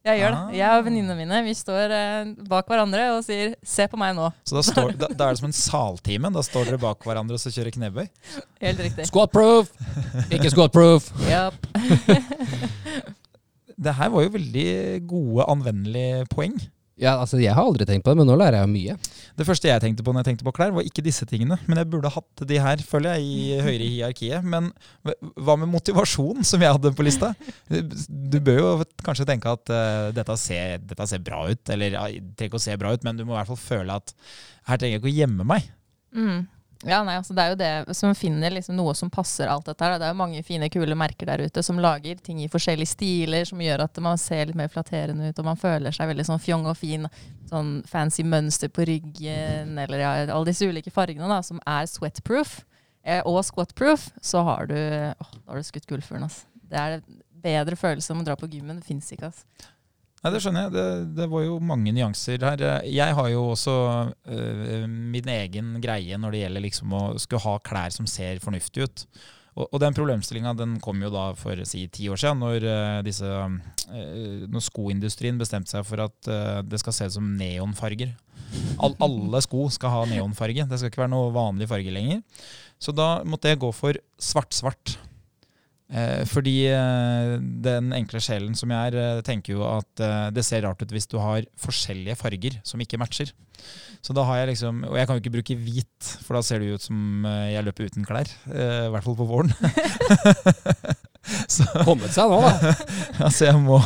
Jeg gjør det. Ah. Jeg og venninnene mine vi står eh, bak hverandre og sier 'se på meg nå'. Så da, står, da, da er det som en saltime. Da står dere bak hverandre og så kjører knebøy. Helt riktig. Squat proof! Ikke squat proof! <laughs> Yep. <laughs> Det her var jo veldig gode, anvendelige poeng. Ja, altså Jeg har aldri tenkt på det, men nå lærer jeg jo mye. Det første jeg tenkte på når jeg tenkte på klær, var ikke disse tingene. Men jeg burde hatt de her, føler jeg, i <laughs> høyere i hierarkiet. Men hva med motivasjon, som jeg hadde på lista? Du bør jo kanskje tenke at uh, dette, ser, dette ser bra ut. Eller ja, trenger ikke å se bra ut, men du må i hvert fall føle at her trenger jeg ikke å gjemme meg. Mm. Ja, nei, altså Det er jo det som finner liksom noe som passer alt dette her. Det er jo mange fine, kule merker der ute som lager ting i forskjellige stiler, som gjør at man ser litt mer flatterende ut, og man føler seg veldig sånn fjong og fin. Sånn fancy mønster på ryggen, eller ja, alle disse ulike fargene da, som er sweatproof eh, og squatproof, så har du, åh, da har du skutt gullfuglen. Altså. Det er en bedre følelse om å dra på gymmen. Det fins ikke. Altså. Nei, Det skjønner jeg. Det, det var jo mange nyanser her. Jeg har jo også øh, min egen greie når det gjelder liksom å skulle ha klær som ser fornuftig ut. Og, og den problemstillinga kom jo da for si ti år siden, når, øh, disse, øh, når skoindustrien bestemte seg for at øh, det skal se ut som neonfarger. All, alle sko skal ha neonfarge. Det skal ikke være noe vanlig farge lenger. Så da måtte jeg gå for svart-svart. Eh, fordi eh, den enkle sjelen som jeg er, eh, tenker jo at det ser rart ut hvis du har forskjellige farger som ikke matcher. Så da har jeg liksom Og jeg kan jo ikke bruke hvit, for da ser det jo ut som jeg løper uten klær. I hvert fall på våren. <laughs> Så Kommet seg nå, da. <laughs> altså jeg, må,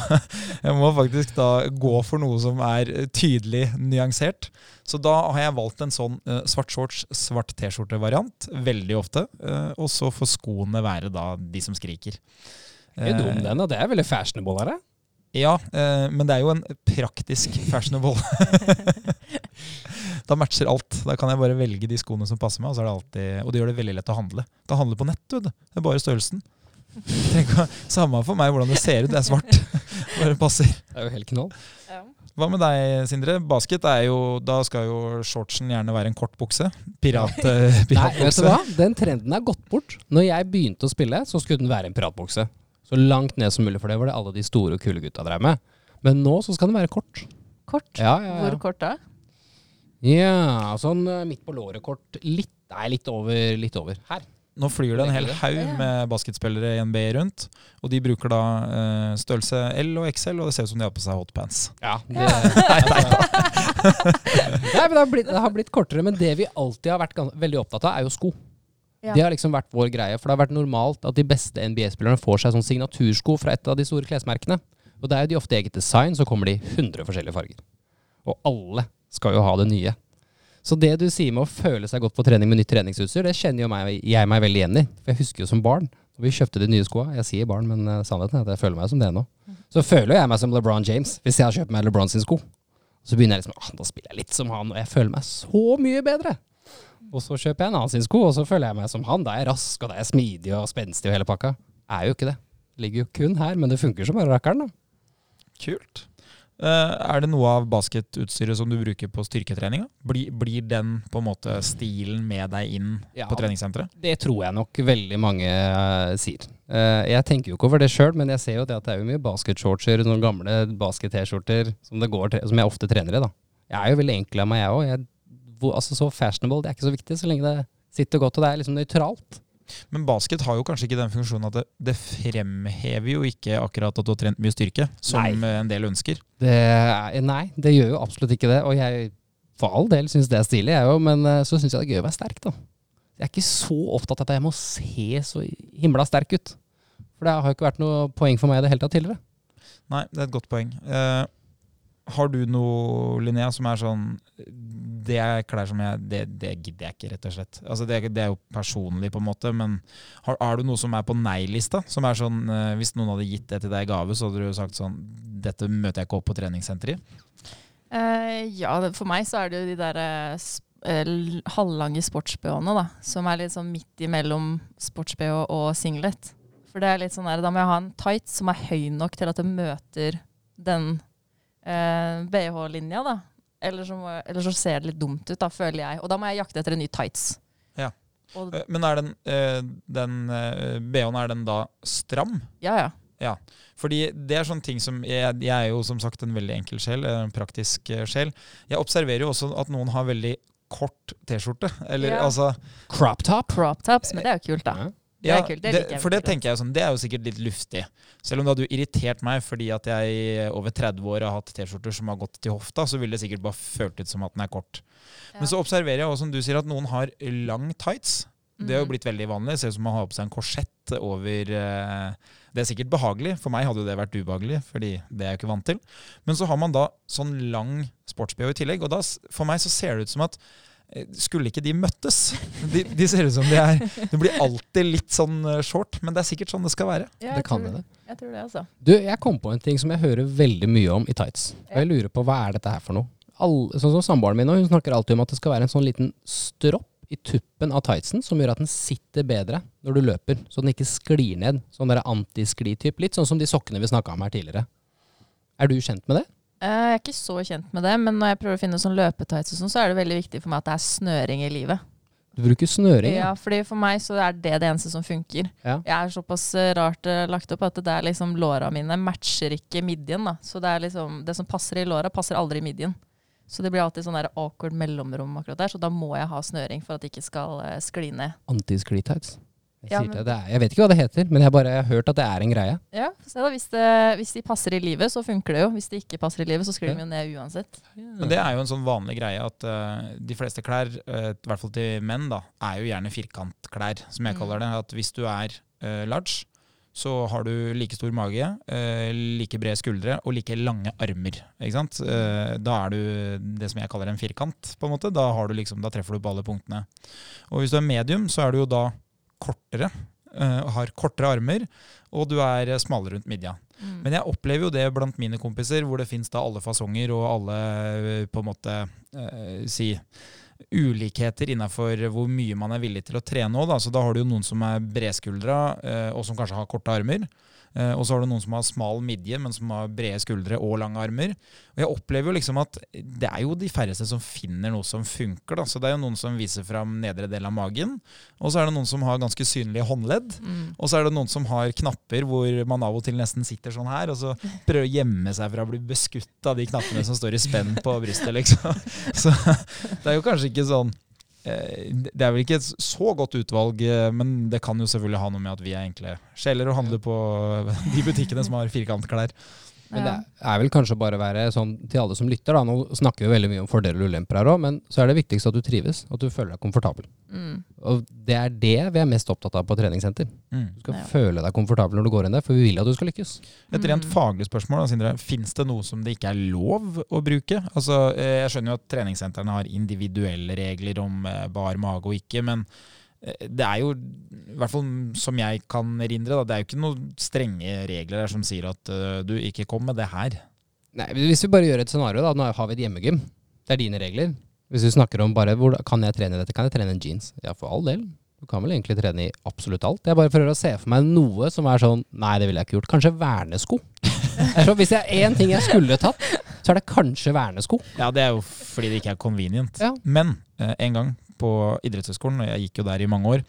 jeg må faktisk da gå for noe som er eh, tydelig nyansert. Så da har jeg valgt en sånn uh, svart shorts, svart T-skjorte-variant veldig ofte. Uh, og så får skoene være da de som skriker. Det er dum, den, og det er veldig fashionable her. Ja, eh, men det er jo en praktisk fashionable. <laughs> da matcher alt. Da kan jeg bare velge de skoene som passer meg, og, så er det alltid, og det gjør det veldig lett å handle. Da handler på nett, du. Det er bare størrelsen. <laughs> Samme for meg hvordan det ser ut, det er svart. <laughs> bare passer. Det er jo helt knall. Hva med deg, Sindre? Basket er jo Da skal jo shortsen gjerne være en kort bukse. Pirat, Nei, vet du piratbukse. hva? Den trenden er gått bort. Når jeg begynte å spille, så skulle den være en piratbukse. Så langt ned som mulig, for det var det alle de store og kule gutta drev med. Men nå så skal den være kort. Kort. Ja, ja, Hvor kort da? ja sånn eh, midt på låret-kort. Litt, nei, litt over. Litt over. Her. Nå flyr det en hel haug med basketspillere i NBA rundt. Og de bruker da eh, størrelse L og XL, og det ser ut som de har på seg hotpants. Ja, det, <laughs> nei, nei, nei, men det, har blitt, det har blitt kortere, men det vi alltid har vært veldig opptatt av, er jo sko. Ja. Det har liksom vært vår greie, for det har vært normalt at de beste NBA-spillerne får seg sånn signatursko fra et av de store klesmerkene. Og det er jo de ofte eget design, så kommer de i 100 forskjellige farger. Og alle skal jo ha det nye. Så det du sier med å føle seg godt på trening med nytt treningsutstyr, det kjenner jo meg, jeg meg veldig igjen i. For jeg husker jo som barn, vi kjøpte de nye skoa Jeg sier barn, men eh, sannheten er at jeg føler meg som det nå. Så føler jeg meg som LeBron James hvis jeg har kjøpt meg LeBron sin sko. Så begynner jeg liksom ah, Da spiller jeg litt som han, og jeg føler meg så mye bedre. Og så kjøper jeg en annen sin sko, og så føler jeg meg som han. Da er jeg rask, og da er jeg smidig og spenstig og hele pakka. Er jo ikke det. Ligger jo kun her, men det funker som bare rakkeren, da. Kult. Eh, er det noe av basketutstyret som du bruker på styrketreninga? Blir, blir den på en måte stilen med deg inn Ja. på treningssenteret? Det tror jeg nok veldig mange eh, sier. Eh, jeg tenker jo ikke over det sjøl, men jeg ser jo det at det er jo mye basketshortser, noen gamle basket-T-skjorter som, som jeg ofte trener i. da. Jeg er jo veldig enkel av meg, jeg òg. Altså, så fashionable det er ikke så viktig, så lenge det sitter godt og det er liksom nøytralt. Men basket har jo kanskje ikke den funksjonen at det, det fremhever jo ikke akkurat at du har trent mye styrke, som Nei. eh, en del ønsker. Det er, nei, det gjør jo absolutt ikke det. Og jeg for all del syns det er stilig, jeg òg, men eh, så syns jeg det er gøy å være sterk, da. Jeg er ikke så opptatt av at jeg må se så himla sterk ut. For det har jo ikke vært noe poeng for meg i det hele tatt tidligere. Nei, det er et godt poeng. Eh, har du noe, Linnea, som er sånn det er klær som jeg Det, det gidder jeg ikke, rett og slett. Altså det, det er jo personlig, på en måte, men har, har du noe som er på nei-lista? Som er sånn eh, Hvis noen hadde gitt det til deg i gave, så hadde du sagt sånn Dette møter jeg ikke opp på treningssenteret i. Uh, ja, for meg så er det jo de der eh, sp- eh, halvlange sports-BH-ene, da. Som er litt sånn midt imellom sports-BH og singlet. For det er litt sånn der, da må jeg ha en tights som er høy nok til at det møter den eh, BH-linja, da. Eller så, må, eller så ser det litt dumt ut, da, føler jeg. Og da må jeg jakte etter en ny tights. Ja. Og, Eh, Men er den, eh, den eh, BH-en, er den da stram? ja, ja. Fordi det er sånne ting som Jeg, jeg er jo som sagt en veldig enkel sjel, en praktisk sjel. Jeg observerer jo også at noen har veldig kort T-skjorte. Eller Ja. altså Crop top. Crop tops, men det er jo kult, da. Ja. Det er kult, det liker jeg For det tenker jeg sånn, det er jo sikkert litt luftig. Selv om det hadde jo irritert meg fordi at jeg over 30 år har hatt T-skjorter som har gått til hofta, så ville det sikkert bare følt ut som at den er kort. Ja. Men så observerer jeg også, som du sier, at noen har lang tights. Det har jo Mhm. blitt veldig vanlig. Ser ut som man har på seg en korsett over eh, Det er sikkert behagelig. For meg hadde jo det vært ubehagelig, fordi det er jeg ikke vant til. Men så har man da sånn lang sports-BH i tillegg, og da, for meg så ser det ut som at skulle ikke de møttes? De, de ser ut som de er Det blir alltid litt sånn eh, short, men det er sikkert sånn det skal være. Ja, Det jeg kan tror det. Jeg tror det, altså. Du, jeg kom på en ting som jeg hører veldig mye om i tights. Og jeg lurer på hva er dette her for noe? All, sånn som samboeren min nå, hun snakker alltid om at det skal være en sånn liten stropp i tuppen av tightsen som gjør at den sitter bedre når du løper, så den ikke sklir ned. Sånn antiskli-typ. Litt sånn som de sokkene vi snakka om her tidligere. Er du kjent med det? Eh, Jeg er ikke så kjent med det, men når jeg prøver å finne sånn løpetights og sånn, så er det veldig viktig for meg at det er snøring i livet. Du bruker snøring? Ja, fordi for meg så er det det eneste som funker. Ja. Jeg er såpass eh, rart eh, lagt opp at det er liksom låra mine matcher ikke midjen, da. Så det er liksom, det som passer i låra, passer aldri i midjen. Så det blir alltid sånn der awkward mellomrom akkurat der, så da må jeg ha snøring for at det ikke skal skli ned. Antiskli-tights? Jeg, Ja, men- det, er, jeg vet ikke hva det heter, men jeg bare har hørt at det er en greie. Ja, se da, hvis, det, hvis de passer i livet, så funker det jo. Hvis de ikke passer i livet, så sklir de jo ned uansett. Men det er jo en sånn vanlig greie at uh, de fleste klær, uh, i hvert fall til menn, da, er jo gjerne firkantklær, som jeg Mm. kaller det. At hvis du er uh, large, så har du like stor mage, like brede skuldre og like lange armer. Ikke sant? Eh, da er du det som jeg kaller en firkant, på en måte. Da, har du liksom, da treffer du på alle punktene. Og hvis du er medium, så er du jo da kortere, eh, har kortere armer, og du er eh, smalere rundt midja. Mm. Men jeg opplever jo det blant mine kompiser, hvor det fins alle fasonger og alle eh, på en måte eh, si ulikheter innafor hvor mye man er villig til å trene òg. Da. Så da har du jo noen som er bredskuldra, eh, og som kanskje har korte armer. Eh, og så har du noen som har smal midje, men som har brede skuldre og lange armer. Og jeg opplever jo liksom at det er jo de færreste som finner noe som funker. Da. Så det er jo noen som viser fram nedre del av magen, og så er det noen som har ganske synlige håndledd. Mm. Og så er det noen som har knapper hvor man av og til nesten sitter sånn her, og så prøver å gjemme seg fra å bli beskutt av de knappene som står i spenn på brystet, liksom. <laughs> Så det er jo kanskje ikke sånn eh, Det er vel ikke et så godt utvalg, eh, men det kan jo selvfølgelig ha noe med at vi er enkle sjeler og handler på <laughs> de butikkene som har firkantklær. Men det er vel kanskje bare å være sånn til alle som lytter, da. Nå snakker vi veldig mye om fordeler og ulemper her òg, men så er det viktigst at du trives, at du føler deg komfortabel. Mm. Og det er det vi er mest opptatt av på treningssenter. Mm. Du skal Ja. føle deg komfortabel når du går inn der, for vi vil at du skal lykkes. Et rent Mm. faglig spørsmål, da, Sindre. Fins det noe som det ikke er lov å bruke? Altså, eh, Jeg skjønner jo at treningssentrene har individuelle regler om eh, bar mage og ikke, men det er jo, i hvert fall som jeg kan erindre, det er jo ikke noen strenge regler der som sier at eh, du ikke kom med det her. Nei, Hvis vi bare gjør et scenario, da. Nå har vi et hjemmegym. Det er dine regler. Hvis vi snakker om bare hvor kan jeg trene dette, kan jeg trene en jeans? Ja, for all del. Du kan vel egentlig trene i absolutt alt. Jeg bare prøver å se for meg noe som er sånn Nei, det ville jeg ikke gjort. Kanskje vernesko. Er hvis det er én ting jeg skulle tatt, så er det kanskje vernesko. Ja, det er jo fordi det ikke er convenient. Ja. Men eh, en gang på idrettshøyskolen, og jeg gikk jo der i mange år,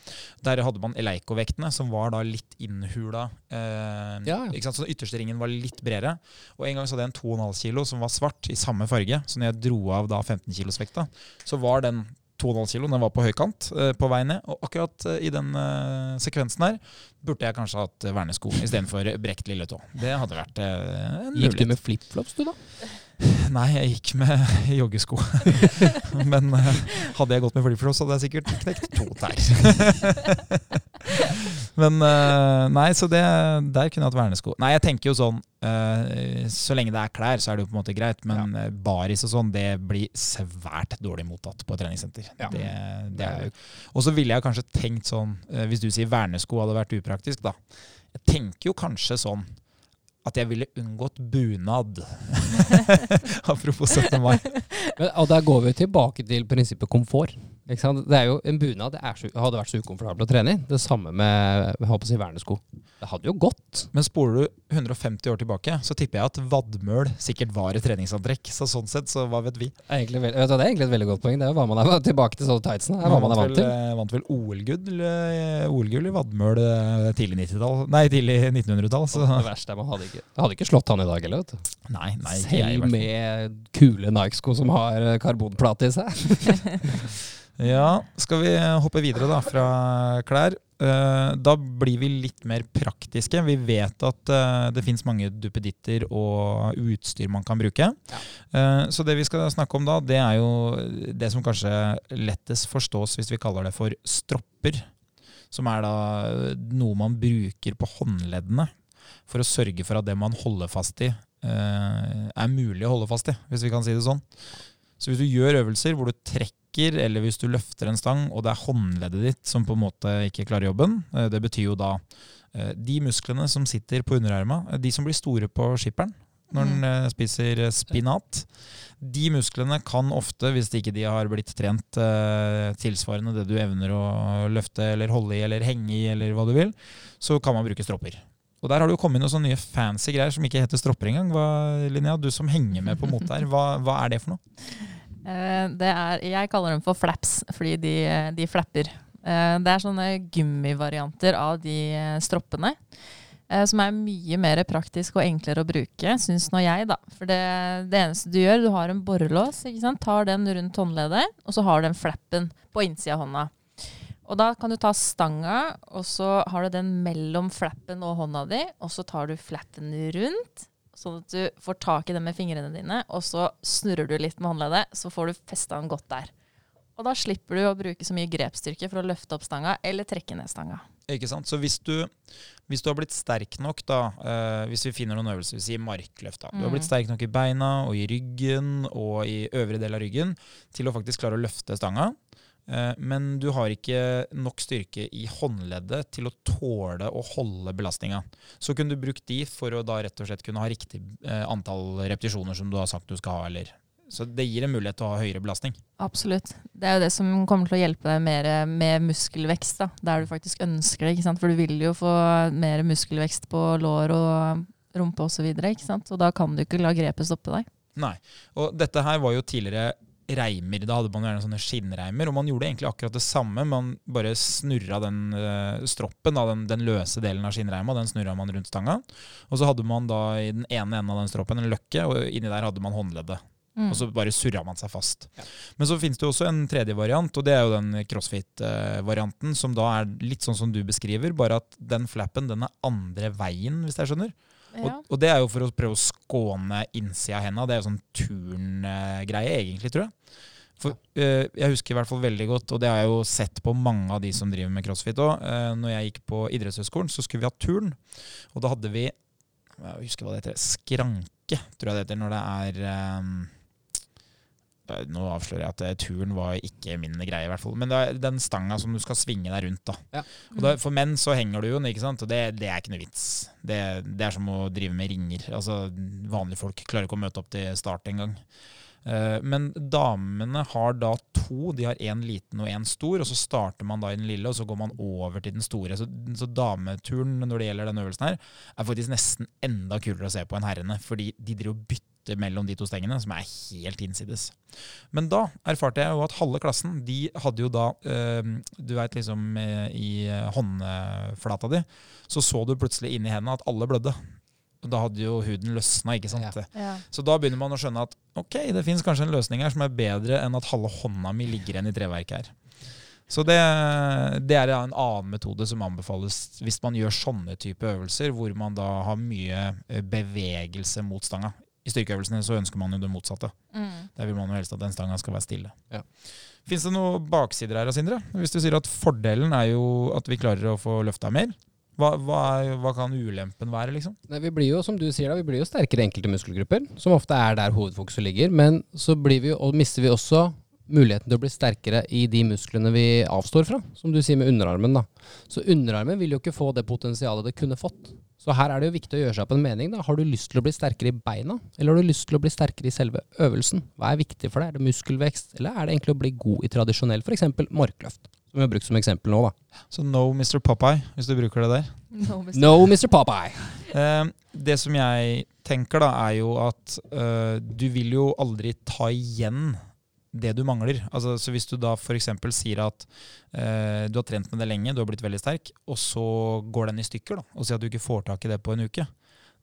der hadde man Eleiko-vektene, som var da litt innhula. Eh, Ja. Ikke sant? Så ytterste ringen var litt bredere. Og en gang så hadde jeg en 2,5 kilo som var svart, i samme farge. Så når jeg dro av da 15 kilos vekta, så var den 2,5 kilo, den var på høykant eh, på vei ned. Og akkurat eh, i den eh, sekvensen her burde jeg kanskje hatt eh, vernesko istedenfor brekt lille tå. Det hadde vært eh, en Gikk du med flipflops, du, da? Nei, jeg gikk med <laughs> joggesko. <laughs> Men eh, hadde jeg gått med flyflås, hadde jeg sikkert knekt to tær. <laughs> Men eh, nei, så det, der kunne jeg hatt vernesko. Nei, jeg tenker jo sånn eh, Så lenge det er klær, så er det jo på en måte greit. Men ja. baris og sånn, det blir svært dårlig mottatt på et treningssenter. Ja. Det, det er jo Og så ville jeg kanskje tenkt sånn, hvis du sier vernesko hadde vært upraktisk, da. Jeg tenker jo kanskje sånn at jeg ville unngått bunad. <laughs> Apropos 17. mai. Men, og der går vi tilbake til prinsippet komfort. Ikke sant? Det er jo En bunad det er så, hadde vært så ukomfortabel å trene i. Det samme med jeg håper å si, vernesko. Det hadde jo gått. Men spoler du 150 år tilbake, så tipper jeg at vadmøl sikkert var et treningsantrekk. Så sånn sett, så hva vet vi? Egentlig, vet du, det er egentlig et veldig godt poeng. Det er jo hva man er tilbake til sånne tightsene. Det er hva man er vant til. eh, vant vel OL-gull eh, OL-gull i vadmøl eh, tidlig 90-tall. Nei, tidlig 1900-tall. Det verste er man hadde ikke, hadde ikke slått han i dag heller. vet du. nei, nei, jeg, Selv med kule Nike-sko som har eh, karbonplate i seg. <laughs> <laughs> Ja, skal vi hoppe videre da fra klær? Eh, Da blir vi litt mer praktiske. Vi vet at eh, det finnes mange duppeditter og utstyr man kan bruke. Ja. Så det vi skal snakke om da, det er jo det som kanskje lettest forstås hvis vi kaller det for stropper. Som er da noe man bruker på håndleddene for å sørge for at det man holder fast i, eh, er mulig å holde fast i, hvis vi kan si det sånn. Så hvis du gjør øvelser hvor du trekker, eller hvis du løfter en stang, og det er håndleddet ditt som på en måte ikke klarer jobben, eh, det betyr jo da eh, de musklene som sitter på underarma, eh, de som blir store på skipperen når den eh, spiser spinat, de musklene kan ofte, hvis ikke de har blitt trent tilsvarende det du evner å løfte eller holde i eller henge i eller hva du vil, så kan man bruke stropper. Og der har det jo kommet noen sånne nye fancy greier som ikke heter stropper engang. Hva, Linnea, du som henger med på mote her, hva, hva er det for noe? Eh, er, jeg kaller dem for flaps, fordi de, de flapper. Eh, Det er sånne gummivarianter av de eh, stroppene. Som er mye mer praktisk og enklere å bruke, syns nå jeg, da. For det, det eneste du gjør, du har en borrelås, tar den rundt håndleddet, og så har du den flappen på innsida av hånda. Og da kan du ta stanga, og så har du den mellom flappen og hånda di, og så tar du flappen rundt, sånn at du får tak i det med fingrene dine, og så snurrer du litt med håndleddet, så får du festa den godt der. Og da slipper du å bruke så mye grepsstyrke for å løfte opp stanga eller trekke ned stanga. Ikke sant? Så hvis du, hvis du har blitt sterk nok, da, eh, hvis vi finner noen øvelser, vi sier markløft, da. Du har Mm. blitt sterk nok i beina og i ryggen og i øvre del av ryggen til å faktisk klare å løfte stanga. Eh, men du har ikke nok styrke i håndleddet til å tåle å holde belastninga. Så kunne du brukt de for å da rett og slett kunne ha riktig eh, antall repetisjoner som du har sagt du skal ha, eller Så det gir en mulighet til å ha høyere belastning. Absolutt. Det er jo det som kommer til å hjelpe deg mer med muskelvekst, da, der du faktisk ønsker det. ikke sant? For du vil jo få mer muskelvekst på lår og rumpe osv., ikke sant? og da kan du ikke la grepet stoppe deg. Nei. Og dette her var jo tidligere reimer. Da hadde man gjerne sånne skinnreimer, og man gjorde egentlig akkurat det samme. Man bare snurra den uh, stroppen, da, den, den løse delen av skinnreima, den snurra man rundt stanga. Og så hadde man da i den ene enden av den stroppen en løkke, og inni der hadde man håndleddet. Mm. Og så bare surra man seg fast. Men så finnes det jo også en tredje variant, og det er jo den crossfit-varianten, som da er litt sånn som du beskriver, bare at den flappen den er andre veien, hvis jeg skjønner. Ja. Og, og det er jo for å prøve å skåne innsida av henda. Det er jo sånn turngreie, egentlig, tror jeg. For eh, Jeg husker i hvert fall veldig godt, og det har jeg jo sett på mange av de som driver med crossfit òg. Uh, når jeg gikk på idrettshøyskolen, så skulle vi ha turn. Og da hadde vi Jeg husker hva det heter. Skranke, tror jeg det heter. Når det er eh, nå avslører jeg at eh, turen var ikke min greie, i hvert fall. Men det er den stanga som du skal svinge deg rundt. da. Ja. Og da, For menn så henger du jo den, ikke sant? og det, det er ikke noe vits. Det, det er som å drive med ringer. Altså, Vanlige folk klarer ikke å møte opp til start engang. Uh, men damene har da to. De har én liten og én stor. og Så starter man da i den lille, og så går man over til den store. Så, så dameturen når det gjelder denne øvelsen, her, er faktisk nesten enda kulere å se på enn herrene. Fordi de driver og bytter mellom de to stengene, som er helt innsides. Men da erfarte jeg jo at halve klassen de hadde jo da eh, Du veit liksom eh, i håndflata di, så så du plutselig inni hendene at alle blødde. Og da hadde jo huden løsna, ikke sant. Ja. Ja. Så da begynner man å skjønne at ok, det fins kanskje en løsning her som er bedre enn at halve hånda mi ligger igjen i treverket her. Så det, det er en annen metode som anbefales hvis man gjør sånne type øvelser, hvor man da har mye eh, bevegelse mot stanga. I styrkeøvelsene så ønsker man jo det motsatte. Mm. Der vil man jo helst at den stanga skal være stille. Ja. Fins det noen baksider her, Sindre? Hvis du sier at fordelen er jo at vi klarer å få løfta mer, hva, hva, er, hva kan ulempen være, liksom? Nei, vi blir jo, som du sier da, vi blir jo sterkere i enkelte muskelgrupper, som ofte er der hovedfokuset ligger. Men så blir vi, og mister vi også muligheten til å bli sterkere i de musklene vi avstår fra, som du sier med underarmen. da. Så underarmen vil jo ikke få det potensialet det kunne fått. Så her er det jo viktig å gjøre seg opp en mening. da. Har du lyst til å bli sterkere i beina, eller har du lyst til å bli sterkere i selve øvelsen? Hva er viktig for deg? Er det muskelvekst, eller er det egentlig å bli god i tradisjonell f.eks. markløft? Som vi har brukt som eksempel nå, da. Så no Mr. Popeye, hvis du bruker det der. No, Mr. No, Mr. Popeye! Eh, det som jeg tenker, da, er jo at uh, du vil jo aldri ta igjen det du mangler. Altså, så hvis du da f.eks. sier at eh, du har trent med det lenge, du har blitt veldig sterk, og så går den i stykker, da, og sier at du ikke får tak i det på en uke,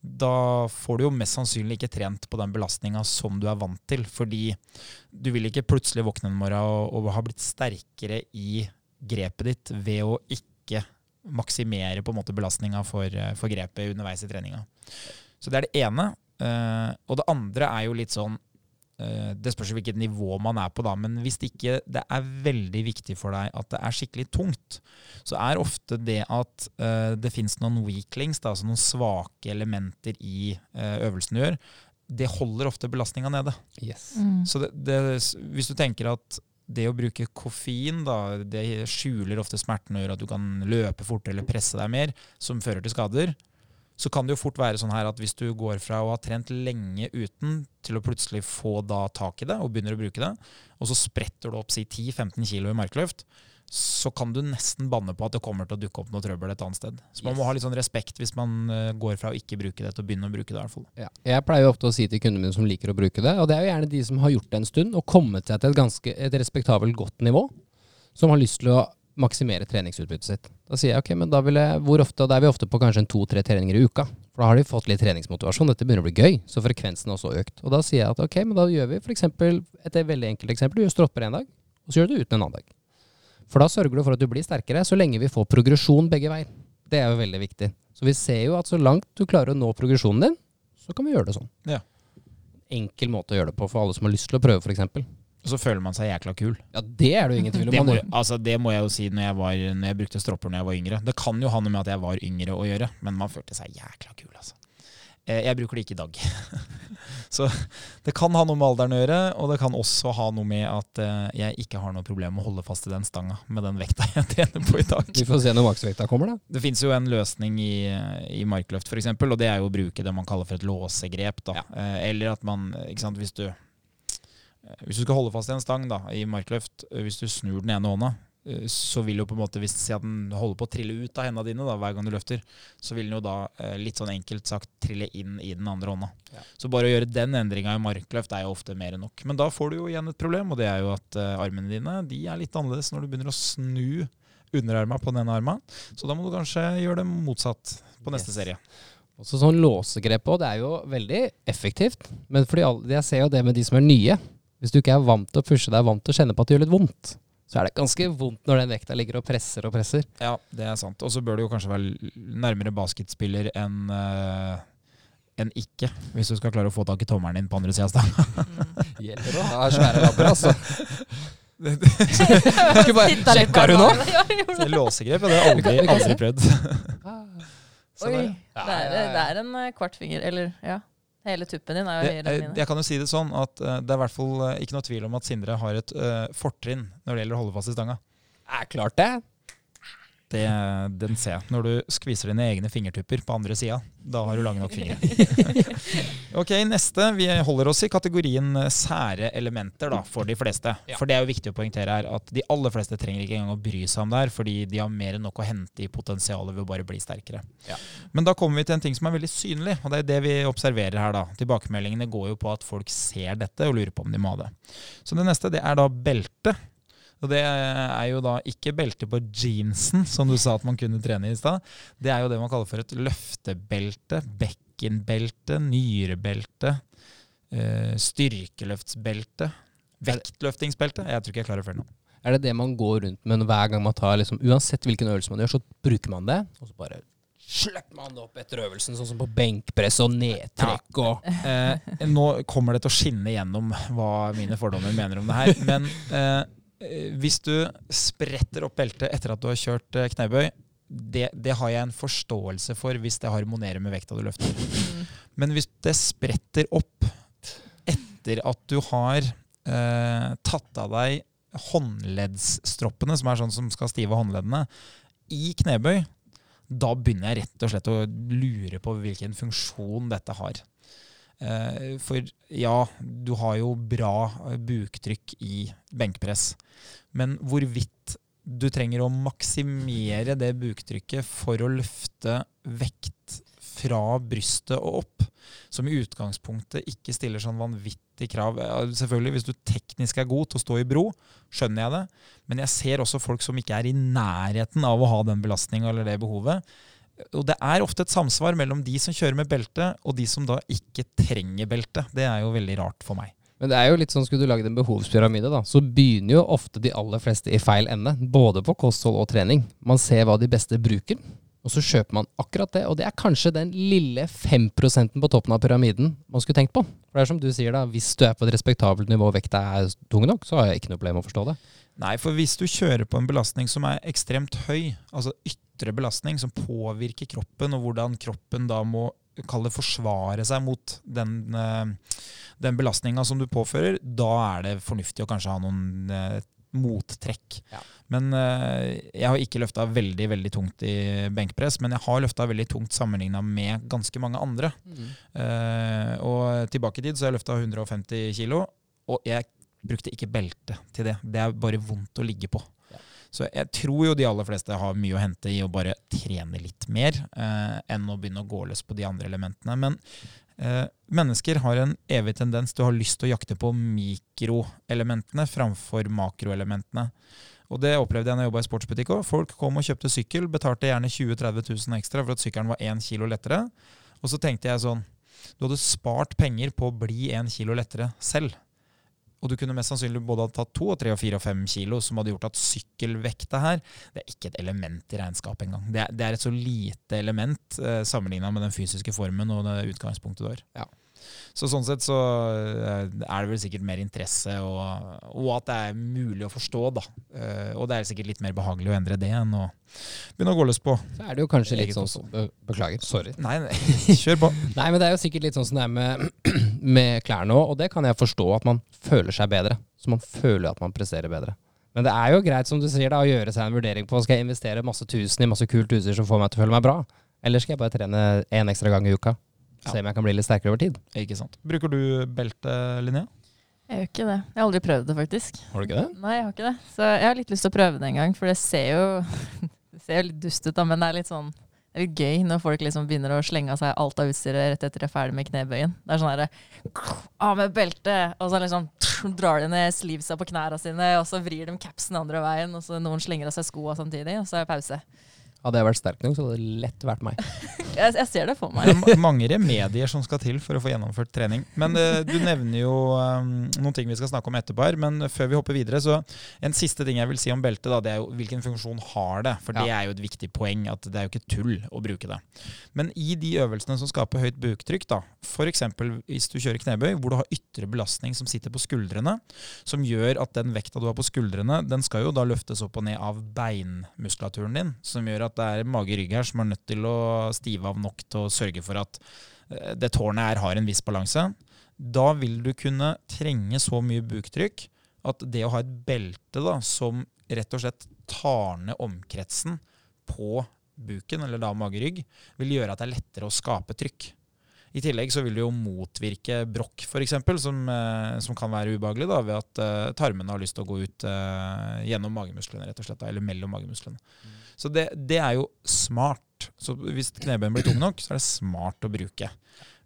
da får du jo mest sannsynlig ikke trent på den belastninga som du er vant til. Fordi du vil ikke plutselig våkne en morgen og, og ha blitt sterkere i grepet ditt ved å ikke maksimere på en måte belastninga for, eh, for grepet underveis i treninga. Så det er det ene. Eh, og det andre er jo litt sånn Det spørs jo hvilket nivå man er på, da. Men hvis det ikke det er veldig viktig for deg at det er skikkelig tungt, så er ofte det at eh, det fins noen weaklings, da, altså noen svake elementer i eh, øvelsen du gjør, det holder ofte belastninga nede. Yes. Mm. Så det, det, hvis du tenker at det å bruke koffein da, det skjuler ofte smerten og gjør at du kan løpe fortere eller presse deg mer, som fører til skader, så kan det jo fort være sånn her at hvis du går fra å ha trent lenge uten, til å plutselig få da tak i det og begynner å bruke det, og så spretter du opp si 10-15 kilo i markløft, så kan du nesten banne på at det kommer til å dukke opp noe trøbbel et annet sted. Så man Yes. må ha litt sånn respekt hvis man eh, går fra å ikke bruke det til å begynne å bruke det. i hvert fall. Ja. Jeg pleier jo ofte å si til kundene mine som liker å bruke det, og det er jo gjerne de som har gjort det en stund og kommet seg til et ganske et respektabelt godt nivå, som har lyst til å maksimere treningsutbyttet sitt. Da sier jeg ok, men da vil jeg, hvor ofte, og da er vi ofte på kanskje en to-tre treninger i uka. For da har de fått litt treningsmotivasjon. Dette begynner å bli gøy, så frekvensen er også økt. Og da sier jeg at ok, men da gjør vi f.eks. et veldig enkelt eksempel. Du gjør stropper en dag, og så gjør du det uten en annen dag. For da sørger du for at du blir sterkere, så lenge vi får progresjon begge veier. Det er jo veldig viktig. Så vi ser jo at så langt du klarer å nå progresjonen din, så kan vi gjøre det sånn. Ja. Enkel måte å gjøre det på for alle som har lyst til å prøve, f.eks. Og så føler man seg jækla kul. Ja, det er det jo ingen tvil om. Det må, altså, det må jeg jo si når jeg, var, når jeg brukte stropper når jeg var yngre. Det kan jo ha noe med at jeg var yngre å gjøre, men man følte seg jækla kul, altså. Eh, Jeg bruker det ikke i dag. <laughs> Så det kan ha noe med alderen å gjøre, og det kan også ha noe med at eh, jeg ikke har noe problem med å holde fast i den stanga med den vekta jeg <laughs> trener på i dag. Vi får se når maksvekta kommer, da. Det finnes jo en løsning i, i markløft f.eks., og det er jo å bruke det man kaller for et låsegrep. Da. Eh, eller at man, ikke sant, hvis du hvis du skal holde fast i en stang da, i markløft, eh, hvis du snur den ene hånda, eh, så vil jo på en måte, hvis si den holder på å trille ut av hendene dine da, hver gang du løfter, så vil den jo da eh, litt sånn enkelt sagt trille inn i den andre hånda. Ja. Så bare å gjøre den endringa i markløft er jo ofte mer enn nok. Men da får du jo igjen et problem, og det er jo at eh, armene dine de er litt annerledes når du begynner å snu underarma på den ene arma. Så da må du kanskje gjøre det motsatt på neste Yes. serie. Også sånn låsegrep òg, det er jo veldig effektivt. Men fordi alle, jeg ser jo det med de som er nye. Hvis du ikke er vant til å pushe deg, vant til å kjenne på at det gjør litt vondt, så er det ganske vondt når den vekta ligger og presser og presser. Ja, det er sant. Og så bør du jo kanskje være nærmere basketspiller enn uh, enn ikke, hvis du skal klare å få tak i tommelen din på andre sida av stanga. <laughs> Hjelper å ha svære labber, altså. Skulle <laughs> bare- Sjekka du nå? Det. Låsegrep det har jeg aldri, aldri prøvd. <laughs> Oi, det- det er, det er en eh, kvartfinger, eller ja. Hele tuppen din er jo høyere eh, enn mine. jeg kan jo si det sånn at eh, det er i hvert fall eh, ikke noe tvil om at Sindre har et uh, fortrinn når det gjelder å holde fast i stanga. Er klart det. Det, den ser jeg. Når du skviser dine egne fingertupper på andre sida, da har du lange nok fingre. <laughs> Ok, neste. Vi holder oss i kategorien sære elementer da, for de fleste. Ja. For det er jo viktig å poengtere her at de aller fleste trenger ikke engang å bry seg om det her, fordi de har mer enn nok å hente i potensialet ved å bare bli sterkere. Ja. Men da kommer vi til en ting som er veldig synlig, og det er det vi observerer her. da. Tilbakemeldingene går jo på at folk ser dette og lurer på om de må ha det. Så det neste det er da belte. Og det er jo da ikke belte på jeansen, som du sa at man kunne trene i stad. Det er jo det man kaller for et løftebelte, bekkenbelte, nyrebelte, eh, styrkeløftsbelte, vektløftingsbelte. Jeg tror ikke jeg klarer følge nå. Er det det man går rundt med hver gang man tar liksom, Uansett hvilken øvelse man gjør, så bruker man det. Og så bare slipper man det opp etter øvelsen, sånn som på benkpress og nedtrekk og Eh, nå kommer det til å skinne gjennom hva mine fordommer mener om det her. Men eh, hvis du spretter opp beltet etter at du har kjørt eh, knebøy, det, det har jeg en forståelse for hvis det harmonerer med vekta du løfter. Men hvis det spretter opp etter at du har eh, tatt av deg håndleddsstroppene, som er sånn som skal stive håndleddene, i knebøy, da begynner jeg rett og slett å lure på hvilken funksjon dette har. Eh, For ja, du har jo bra eh, buktrykk i benkpress, men hvorvidt du trenger å maksimere det buktrykket for å løfte vekt fra brystet og opp, som i utgangspunktet ikke stiller sånn vanvittig krav. Selvfølgelig, Hvis du teknisk er god til å stå i bro, skjønner jeg det, men jeg ser også folk som ikke er i nærheten av å ha den belastninga eller det behovet. Og det er ofte et samsvar mellom de som kjører med belte, og de som da ikke trenger belte. Det er jo veldig rart for meg. Men det er jo litt sånn, skulle du lagd en behovspyramide, da, så begynner jo ofte de aller fleste i feil ende. Både på kosthold og trening. Man ser hva de beste bruker, og så kjøper man akkurat det. Og det er kanskje den lille 5 på toppen av pyramiden man skulle tenkt på. For det er som du sier, da, hvis du er på et respektabelt nivå og vekta er tung nok, så har jeg ikke noe problem med å forstå det. Nei, for hvis du kjører på en belastning som er ekstremt høy, altså ytre belastning som påvirker kroppen, og hvordan kroppen da må kalle det forsvare seg mot den, eh, den belastninga som du påfører, da er det fornuftig å kanskje ha noen eh, mottrekk. Ja. Men eh, jeg har ikke løfta veldig veldig tungt i benkpress, men jeg har løfta veldig tungt sammenligna med ganske mange andre. Eh, og tilbake i tid så har jeg løfta 150 kilo, og jeg brukte ikke belte til det. Det er bare vondt å ligge på. Så jeg tror jo de aller fleste har mye å hente i å bare trene litt mer, eh, enn å begynne å gå løs på de andre elementene. Men eh, mennesker har en evig tendens til å ha lyst til å jakte på mikroelementene framfor makroelementene. Og det opplevde jeg når jeg jobba i sportsbutikk òg. Folk kom og kjøpte sykkel, betalte gjerne 20 000-30 000 ekstra for at sykkelen var én kilo lettere. Og så tenkte jeg sånn Du hadde spart penger på å bli én kilo lettere selv. Og du kunne mest sannsynlig både ha tatt to, og tre, og fire og fem kilo, som hadde gjort at sykkelvekta her Det er ikke et element i regnskapet engang. Det, det er et så lite element eh, sammenligna med den fysiske formen og det utgangspunktet du har. Ja. Så sånn sett så eh, er det vel sikkert mer interesse, og, og at det er mulig å forstå, da. Eh, og det er sikkert litt mer behagelig å endre det enn å begynne å gå løs på. Så er det jo kanskje litt sånn som Beklager, sorry. Nei, nei, kjør på. <laughs> Nei, men det er jo sikkert litt sånn som det er med, <clears throat> med klærne òg, og det kan jeg forstå at man føler seg bedre. Så man føler at man presterer bedre. Men det er jo greit, som du sier, da, å gjøre seg en vurdering på skal jeg investere masse tusen i masse kult utstyr som får meg til å føle meg bra, eller skal jeg bare trene én ekstra gang i uka? Se om jeg kan bli litt sterkere over tid. Ikke sant. Bruker du belte, Linnea? Jeg gjør ikke det. Jeg har aldri prøvd det, faktisk. Har du ikke det? Nei, jeg har ikke det. Så jeg har litt lyst til å prøve det en gang, for det ser jo, <laughs> det ser jo litt dust ut, da, men det er litt sånn det er litt gøy når folk liksom begynner å slenge av seg alt av utstyret rett etter de er ferdig med knebøyen. Det er sånn herre Av med beltet! Og så liksom drar de ned sleevesa på knærne sine, og så vrir de capsen andre veien, og så noen slenger av seg skoa samtidig, og så er det pause. Hadde jeg vært sterk nok, så hadde det lett vært meg. <laughs> Jeg, jeg ser det for Det meg. er ma- mange remedier som skal til for å få gjennomført trening. Men uh, du nevner jo um, noen ting vi skal snakke om etterpå her. Men før vi hopper videre, så en siste ting jeg vil si om beltet, da, det er jo hvilken funksjon har det? For det er jo et viktig poeng, at det er jo ikke tull å bruke det. Men i de øvelsene som skaper høyt buktrykk, da, f.eks. hvis du kjører knebøy, hvor du har ytre belastning som sitter på skuldrene, som gjør at den vekta du har på skuldrene, den skal jo da løftes opp og ned av beinmuskulaturen din, som gjør at det er mage-rygg her som er nødt til å stive av nok til å sørge for at eh, det tårnet her har en viss balanse. Da vil du kunne trenge så mye buktrykk at det å ha et belte da, som rett og slett tar ned omkretsen på buken, eller da mage-rygg, vil gjøre at det er lettere å skape trykk. I tillegg så vil det jo motvirke brokk, f.eks., som, eh, som kan være ubehagelig da, ved at eh, tarmene har lyst til å gå ut gjennom magemusklene, rett og slett, eller mellom magemusklene. Så det, det er jo smart. Så hvis knebøyen blir tung nok, så er det smart å bruke.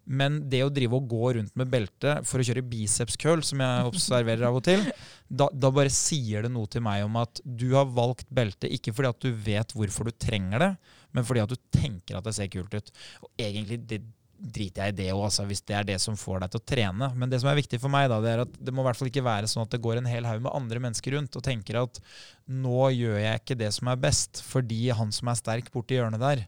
Men det å drive og gå rundt med belte for å kjøre biceps curl, som jeg observerer av og til, da, da bare sier det noe til meg om at du har valgt belte ikke fordi at du vet hvorfor du trenger det, men fordi at du tenker at det ser kult ut. Og egentlig det driter jeg i det òg, altså, hvis det er det som får deg til å trene. Men det som er viktig for meg, da, det er at det må i hvert fall ikke være sånn at det går en hel haug med andre mennesker rundt og tenker at nå gjør jeg ikke det som er best, fordi han som er sterk borti hjørnet der,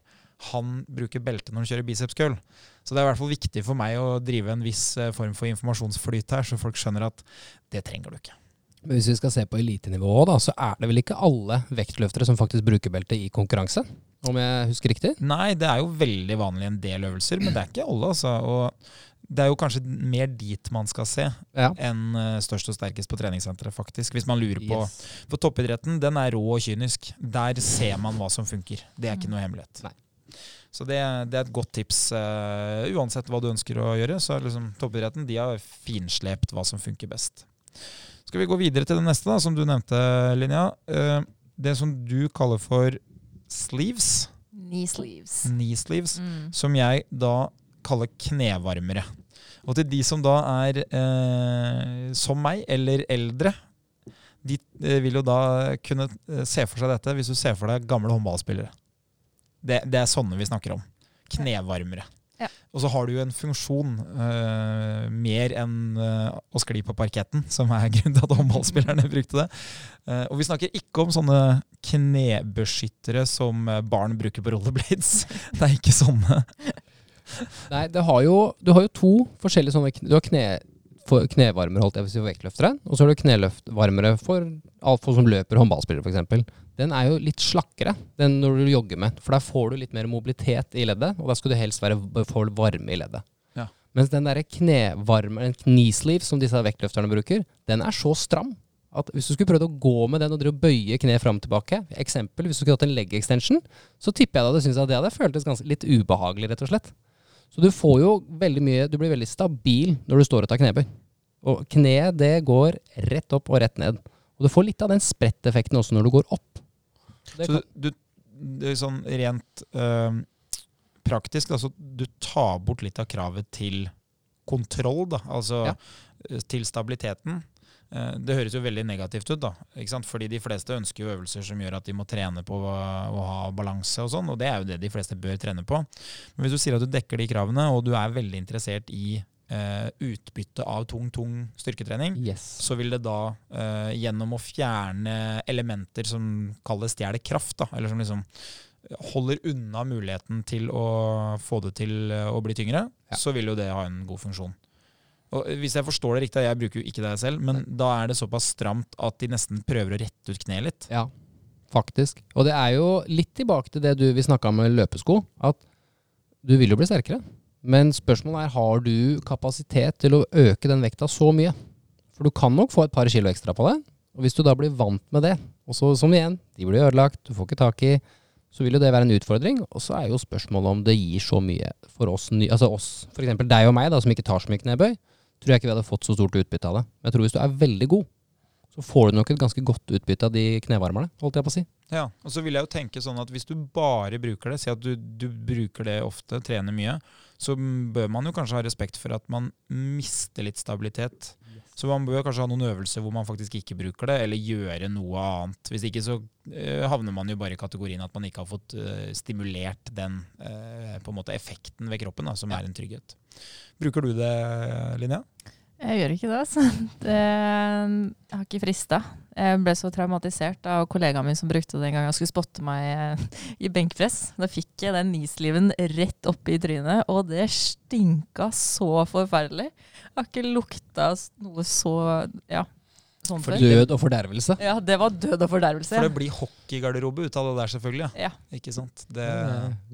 han bruker belte når han kjører bicepscurl. Så det er i hvert fall viktig for meg å drive en viss eh, form for informasjonsflyt her, så folk skjønner at det trenger du ikke. Men hvis vi skal se på elitenivået, da, så er det vel ikke alle vektløftere som faktisk bruker belte i konkurranse? Om jeg husker riktig? Nei, det er jo veldig vanlig en del øvelser, men det er ikke alle, altså. Og det er jo kanskje mer dit man skal se Ja. enn eh, størst og sterkest på treningssenteret, faktisk. Hvis man lurer på Yes. For toppidretten, den er rå og kynisk. Der ser man hva som funker. Det er ikke noe hemmelighet. Nei. Så det, det er et godt tips. Uh, uansett hva du ønsker å gjøre, så liksom toppidretten de har finslept hva som funker best. Skal vi gå videre til det neste, da, som du nevnte, Linja. Uh, det som du kaller for sleeves, Knee sleeves. knee sleeves, Mm. som jeg da kaller knevarmere. Og til de som da er eh, som meg, eller eldre, de eh, vil jo da kunne eh, se for seg dette hvis du ser for deg gamle håndballspillere. Det, det er sånne vi snakker om. Knevarmere. Ja. Og så har du jo en funksjon uh, mer enn uh, å skli på parketten, som er <laughs> grunnen til at håndballspillerne brukte det. Uh, og vi snakker ikke om sånne knebeskyttere som barn bruker på rollerblades. <laughs> Det er ikke sånne. Nei, det har jo, du har jo to forskjellige sånne Du har kne, knevarmere holdt jeg vil si, for vektløftere, og så har du kneløftvarmere for alt for som løper, håndballspillere f.eks. Den er jo litt slakkere den når du jogger med, for der får du litt mer mobilitet i leddet, og da skal du helst være for varme i leddet. Ja. Mens den derre knevarmeren, en kneesleeve som disse vektløfterne bruker, den er så stram at hvis du skulle prøvd å gå med den og bøye kne fram og tilbake, eksempel hvis du skulle hatt en leg extension, så tipper jeg da du syntes at det hadde føltes ganske litt ubehagelig, rett og slett. Så du får jo veldig mye Du blir veldig stabil når du står og tar knebøy. Og kneet, det går rett opp og rett ned. Og du får litt av den spretteffekten også når du går opp. Det Så du, du, sånn rent øh, praktisk, altså du tar bort litt av kravet til kontroll, da. Altså Ja. eh, til stabiliteten. Eh, Det høres jo veldig negativt ut, da. Fordi de fleste ønsker jo øvelser som gjør at de må trene på å, ha balanse og sånn, og det er jo det de fleste bør trene på. Men hvis du sier at du dekker de kravene, og du er veldig interessert i eh, utbytte av tung, tung styrketrening, yes. så vil det da, eh, gjennom å fjerne elementer som kalles stjeler kraft, da, eller som liksom holder unna muligheten til å få det til å bli tyngre, Ja. så vil jo det ha en god funksjon. Og Hvis jeg forstår det riktig, jeg bruker jo ikke det selv, men da er det såpass stramt at de nesten prøver å rette ut kneet litt. Ja, faktisk. Og det er jo litt tilbake til det du vi snakka om med løpesko, at du vil jo bli sterkere. Men spørsmålet er har du kapasitet til å øke den vekta så mye. For du kan nok få et par kilo ekstra på det. Og hvis du da blir vant med det, og så som igjen, de blir ødelagt, du får ikke tak i, så vil jo det være en utfordring. Og så er jo spørsmålet om det gir så mye for oss, altså oss, f.eks. deg og meg, da, som ikke tar så mye knebøy, tror jeg ikke vi hadde fått så stort utbytte av det. Men jeg tror hvis du er veldig god, så får du nok et ganske godt utbytte av de knevarmerne, holdt jeg på å si. Ja, og så vil jeg jo tenke sånn at hvis du bare bruker det, si at du, du bruker det ofte, trener mye, så bør man jo kanskje ha respekt for at man mister litt stabilitet. Så man bør kanskje ha noen øvelser hvor man faktisk ikke bruker det, eller gjøre noe annet. Hvis ikke så eh, havner man jo bare i kategorien at man ikke har fått eh, stimulert den eh, på en måte effekten ved kroppen, da, som er en trygghet. Bruker du det, Linnea? Jeg gjør ikke det, altså. <laughs> Det, jeg har ikke frista. Jeg ble så traumatisert av kollegaen min som brukte det en gang han skulle spotte meg eh, i benkpress. Da fikk jeg den nisliven rett opp i trynet, og det stinka så forferdelig. Jeg har ikke lukta noe så ja, sånn før. Død og fordervelse. Ja, det var død og fordervelse. For det blir hockeygarderobe ut av det der, selvfølgelig. Ja. Ja. Ikke sant? Det,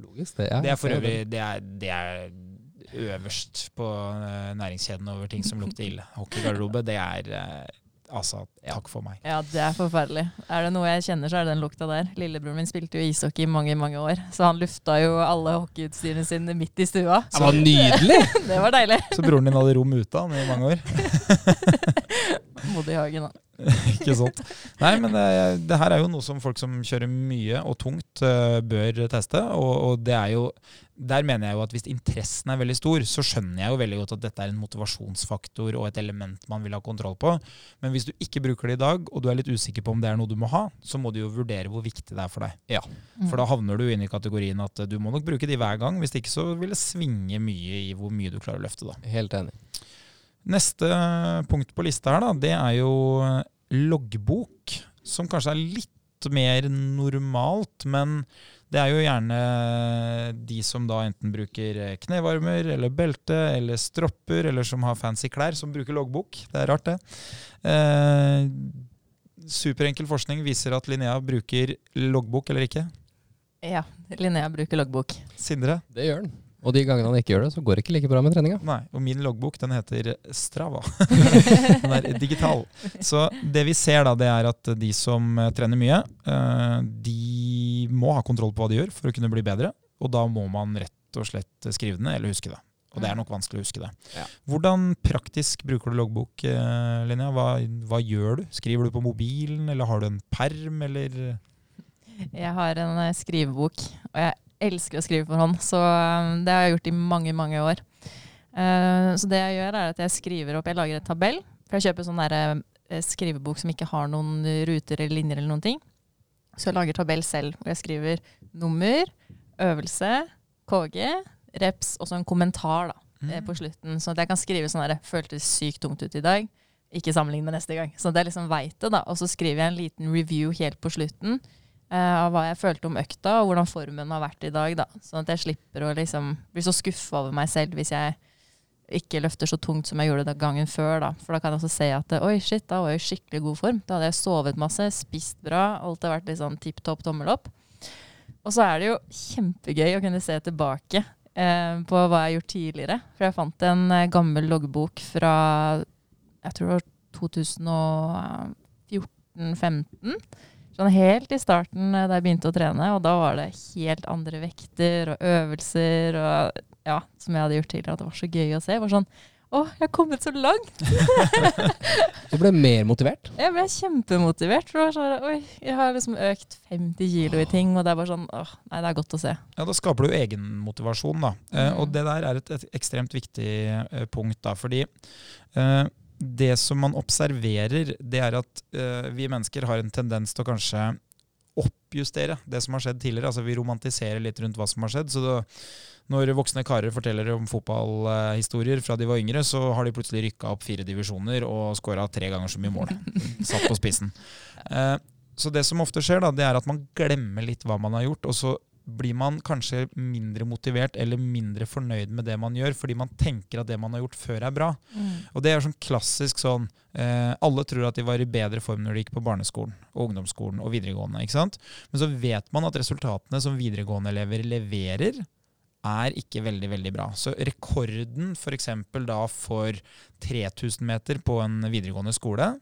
Logisk, det. Ja, det er for øvrig det er, det er øverst på eh, næringskjeden over ting som lukter ille. Hockeygarderobe, det er eh, Altså, takk for meg. Ja, det er forferdelig. Er det noe jeg kjenner, så er det den lukta der. Lillebroren min spilte jo ishockey i mange mange år, så han lufta jo alle hockeyutstyrene sine midt i stua. Det var nydelig! <laughs> Det var deilig. Så broren din hadde rom ute han i mange år? <laughs> Bodde i hagen, da. <laughs> Ikke sant? Nei, men det, det her er jo noe som folk som kjører mye og tungt, eh, bør teste. Og, og det er jo Der mener jeg jo at hvis interessen er veldig stor, så skjønner jeg jo veldig godt at dette er en motivasjonsfaktor og et element man vil ha kontroll på. Men hvis du ikke bruker det i dag, og du er litt usikker på om det er noe du må ha, så må du jo vurdere hvor viktig det er for deg. Ja. For da havner du inn i kategorien at eh, du må nok bruke de hver gang. Hvis ikke så vil det svinge mye i hvor mye du klarer å løfte, da. Helt enig. Neste punkt på lista her, da, det er jo loggbok, som kanskje er litt mer normalt, men det er jo gjerne de som da enten bruker knevarmer eller belte eller stropper, eller som har fancy klær, som bruker loggbok. Det er rart, det. Eh, superenkel forskning viser at Linnea bruker loggbok eller ikke. Ja, Linnea bruker loggbok. Sindre? Det gjør den. Og de gangene han ikke gjør det, så går det ikke like bra med treninga. Nei, og min loggbok den heter Strava. <laughs> den er digital. Så det vi ser da, det er at de som eh, trener mye, eh, de må ha kontroll på hva de gjør for å kunne bli bedre. Og da må man rett og slett skrive det ned eller huske det. Og det er nok vanskelig å huske det. Ja. Hvordan praktisk bruker du loggbok, Linja? Hva, hva gjør du? Skriver du på mobilen, eller har du en perm, eller Jeg har en eh, skrivebok, og jeg elsker å skrive for hånd. Så eh, det har jeg gjort i mange, mange år. Eh, Så det jeg gjør, er at jeg skriver opp Jeg lager en tabell. For jeg kjøper sånn der, eh, skrivebok som ikke har noen ruter eller linjer eller noen ting. Så jeg lager tabell selv, hvor jeg skriver nummer, øvelse, KG, reps og så en kommentar da, mm. på slutten. Så at jeg kan skrive sånn der 'føltes sykt tungt ut i dag'. Ikke sammenlign med neste gang. Så at jeg liksom veit det, da. Og så skriver jeg en liten review helt på slutten eh, av hva jeg følte om økta, og hvordan formen har vært i dag. da. Sånn at jeg slipper å liksom bli så skuffa over meg selv hvis jeg ikke løfter så tungt som jeg gjorde gangen før. da. For da kan jeg også se at oi, shit, da var jeg i skikkelig god form. Da hadde jeg sovet masse, spist bra, alt har vært litt sånn tipp topp tommel opp. Og så er det jo kjempegøy å kunne se tilbake eh, på hva jeg har gjort tidligere. For jeg fant en eh, gammel loggbok fra jeg tror det var 2014-15. Sånn helt i starten eh, da jeg begynte å trene, og da var det helt andre vekter og øvelser og ja, som jeg hadde gjort tidligere. At det var så gøy å se. Jeg var sånn Å, jeg har kommet så langt! <laughs> Du ble mer motivert. Jeg ble kjempemotivert. For det var sånn, Oi, jeg har liksom økt 50 kilo i ting, og det er bare sånn Åh, nei, det er godt å se. Ja, Da skaper du egenmotivasjon, da. Eh, Mm. og det der er et, et ekstremt viktig eh, punkt, da. Fordi eh, det som man observerer, det er at uh, vi mennesker har en tendens til å kanskje oppjustere det som har skjedd tidligere. Altså Vi romantiserer litt rundt hva som har skjedd. Så da, når voksne karer forteller om fotballhistorier fra de var yngre, så har de plutselig rykka opp fire divisjoner og skåra tre ganger så mye mål. <laughs> Satt på spissen. Uh, så det som ofte skjer, da, det er at man glemmer litt hva man har gjort, og så blir man kanskje mindre motivert eller mindre fornøyd med det man gjør, fordi man tenker at det man har gjort før er bra. Og det er sånn klassisk sånn eh, Alle tror at de var i bedre form når de gikk på barneskolen og ungdomsskolen og videregående. ikke sant? Men så vet man at resultatene som videregående-elever leverer, er ikke veldig veldig bra. Så rekorden f.eks. da for 3000 meter på en videregående skole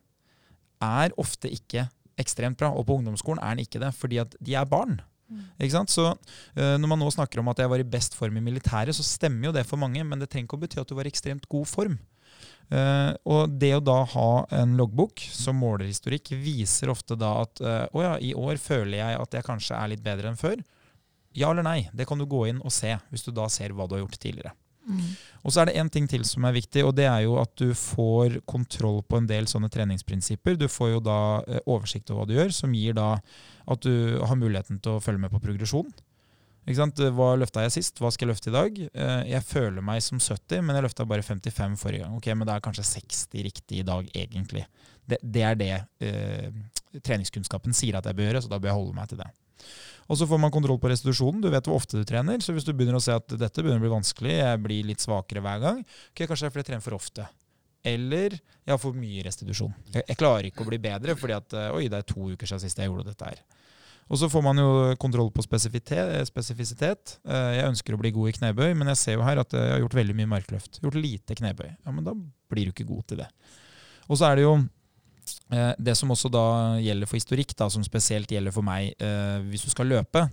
er ofte ikke ekstremt bra. Og på ungdomsskolen er den ikke det, fordi at de er barn. Sant? Så øh, Når man nå snakker om at jeg var i best form i militæret, så stemmer jo det for mange, men det trenger ikke å bety at du var i ekstremt god form. Uh, og det å da ha en loggbok som måler historikk, viser ofte da at uh, å ja, i år føler jeg at jeg kanskje er litt bedre enn før. Ja eller nei, det kan du gå inn og se, hvis du da ser hva du har gjort tidligere. Og så er det én ting til som er viktig, og det er jo at du får kontroll på en del sånne treningsprinsipper. Du får jo da eh, oversikt over hva du gjør, som gir da at du har muligheten til å følge med på progresjon. Ikke sant? Hva løfta jeg sist? Hva skal jeg løfte i dag? Eh, Jeg føler meg som 70, men jeg løfta bare 55 forrige gang. Ok, Men det er kanskje 60 riktig i dag, egentlig. Det, det er det eh, treningskunnskapen sier at jeg bør gjøre, så da bør jeg holde meg til det. Og så får man kontroll på restitusjonen. Du vet hvor ofte du trener. Så hvis du begynner å se at dette begynner å bli vanskelig, jeg blir litt svakere hver gang, ok, kanskje det er fordi jeg trener for ofte. Eller jeg har for mye restitusjon. Jeg, jeg klarer ikke å bli bedre fordi at eh, oi, det er to uker siden sist jeg gjorde dette her. Og så får man jo kontroll på spesifisitet. Eh, Jeg ønsker å bli god i knebøy, men jeg ser jo her at jeg har gjort veldig mye markløft. Gjort lite knebøy. Ja, men da blir du ikke god til det. Og så er det jo det som også da gjelder for historikk, da, som spesielt gjelder for meg eh, hvis du skal løpe.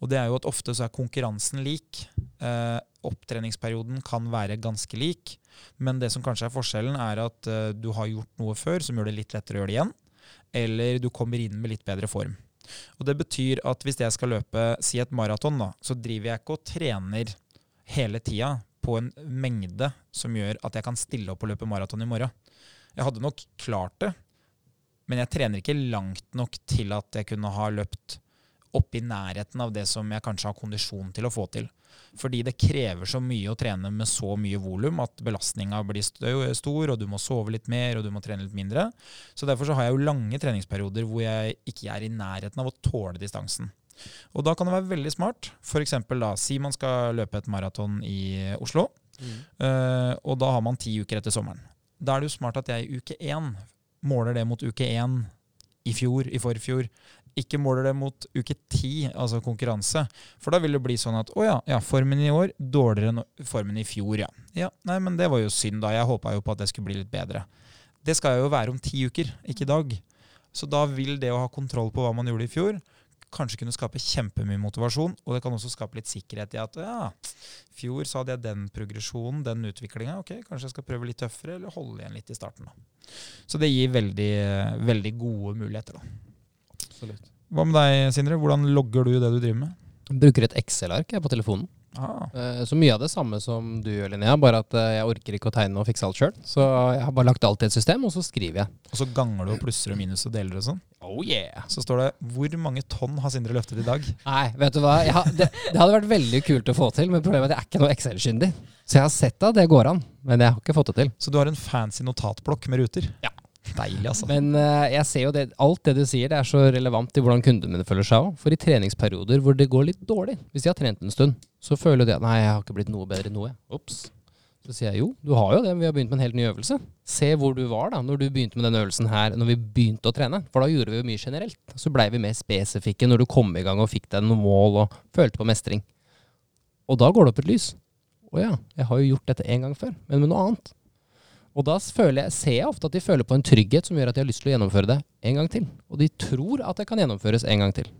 Og det er jo at ofte så er konkurransen lik. Eh, opptreningsperioden kan være ganske lik, men det som kanskje er forskjellen, er at eh, du har gjort noe før som gjør det litt lettere å gjøre det igjen, eller du kommer inn med litt bedre form. Og Det betyr at hvis jeg skal løpe si et maraton, da, så driver jeg ikke og trener hele tida på en mengde som gjør at jeg kan stille opp og løpe maraton i morgen. Jeg hadde nok klart det, men jeg trener ikke langt nok til at jeg kunne ha løpt oppe i nærheten av det som jeg kanskje har kondisjon til å få til. Fordi det krever så mye å trene med så mye volum at belastninga blir stor, og du må sove litt mer og du må trene litt mindre. Så derfor så har jeg jo lange treningsperioder hvor jeg ikke er i nærheten av å tåle distansen. Og da kan det være veldig smart. F.eks. da, si man skal løpe et maraton i Oslo, eh, og da har man ti uker etter sommeren. Da er det jo smart at jeg i uke én måler det mot uke én i fjor, i forfjor. Ikke måler det mot uke ti, altså konkurranse. For da vil det bli sånn at å ja, ja, formen i år dårligere enn formen i fjor, ja. Ja, Nei, men det var jo synd, da. Jeg håpa jo på at det skulle bli litt bedre. Det skal jo være om ti uker, ikke i dag. Så da vil det å ha kontroll på hva man gjorde i fjor, kanskje kunne skape kjempemye motivasjon. Og det kan også skape litt sikkerhet i at ja, fjor så hadde jeg den progresjonen, den utviklinga. Ok, kanskje jeg skal prøve litt tøffere, eller holde igjen litt i starten. da. Så det gir veldig, veldig gode muligheter. da. Absolutt. Hva med deg, Sindre? Hvordan logger du det du driver med? Bruker et Excel-ark på telefonen. Ah, Eh, Så mye av det samme som du gjør, Linnea, bare at eh, jeg orker ikke å tegne og fikse alt sjøl. Så jeg har bare lagt alt i et system, og så skriver jeg. og så ganger du og plusser og minus og deler og sånn. Oh yeah! Så står det 'Hvor mange tonn har Sindre løftet i dag?' Nei, vet du hva? Jeg har, det, det hadde vært veldig kult å få til, men problemet er at jeg er ikke noe Excel-kyndig. Så jeg har sett at det går an, men jeg har ikke fått det til. Så du har en fancy notatblokk med ruter? Ja. Deilig, altså. Men uh, jeg ser jo det, alt det du sier, det er så relevant til hvordan kundene mine føler seg òg. For i treningsperioder hvor det går litt dårlig, hvis de har trent en stund, så føler de at nei, jeg har ikke blitt noe bedre enn noe. Ops. Så sier jeg jo, du har jo det, vi har begynt med en helt ny øvelse. Se hvor du var da når du begynte med denne øvelsen her, når vi begynte å trene. For da gjorde vi jo mye generelt. Så blei vi mer spesifikke når du kom i gang og fikk deg noen mål og følte på mestring. Og da går det opp et lys. Å ja, jeg har jo gjort dette en gang før, men med noe annet. Og da jeg, ser jeg ofte at de føler på en trygghet som gjør at de har lyst til å gjennomføre det en gang til. Og de tror at det kan gjennomføres en gang til.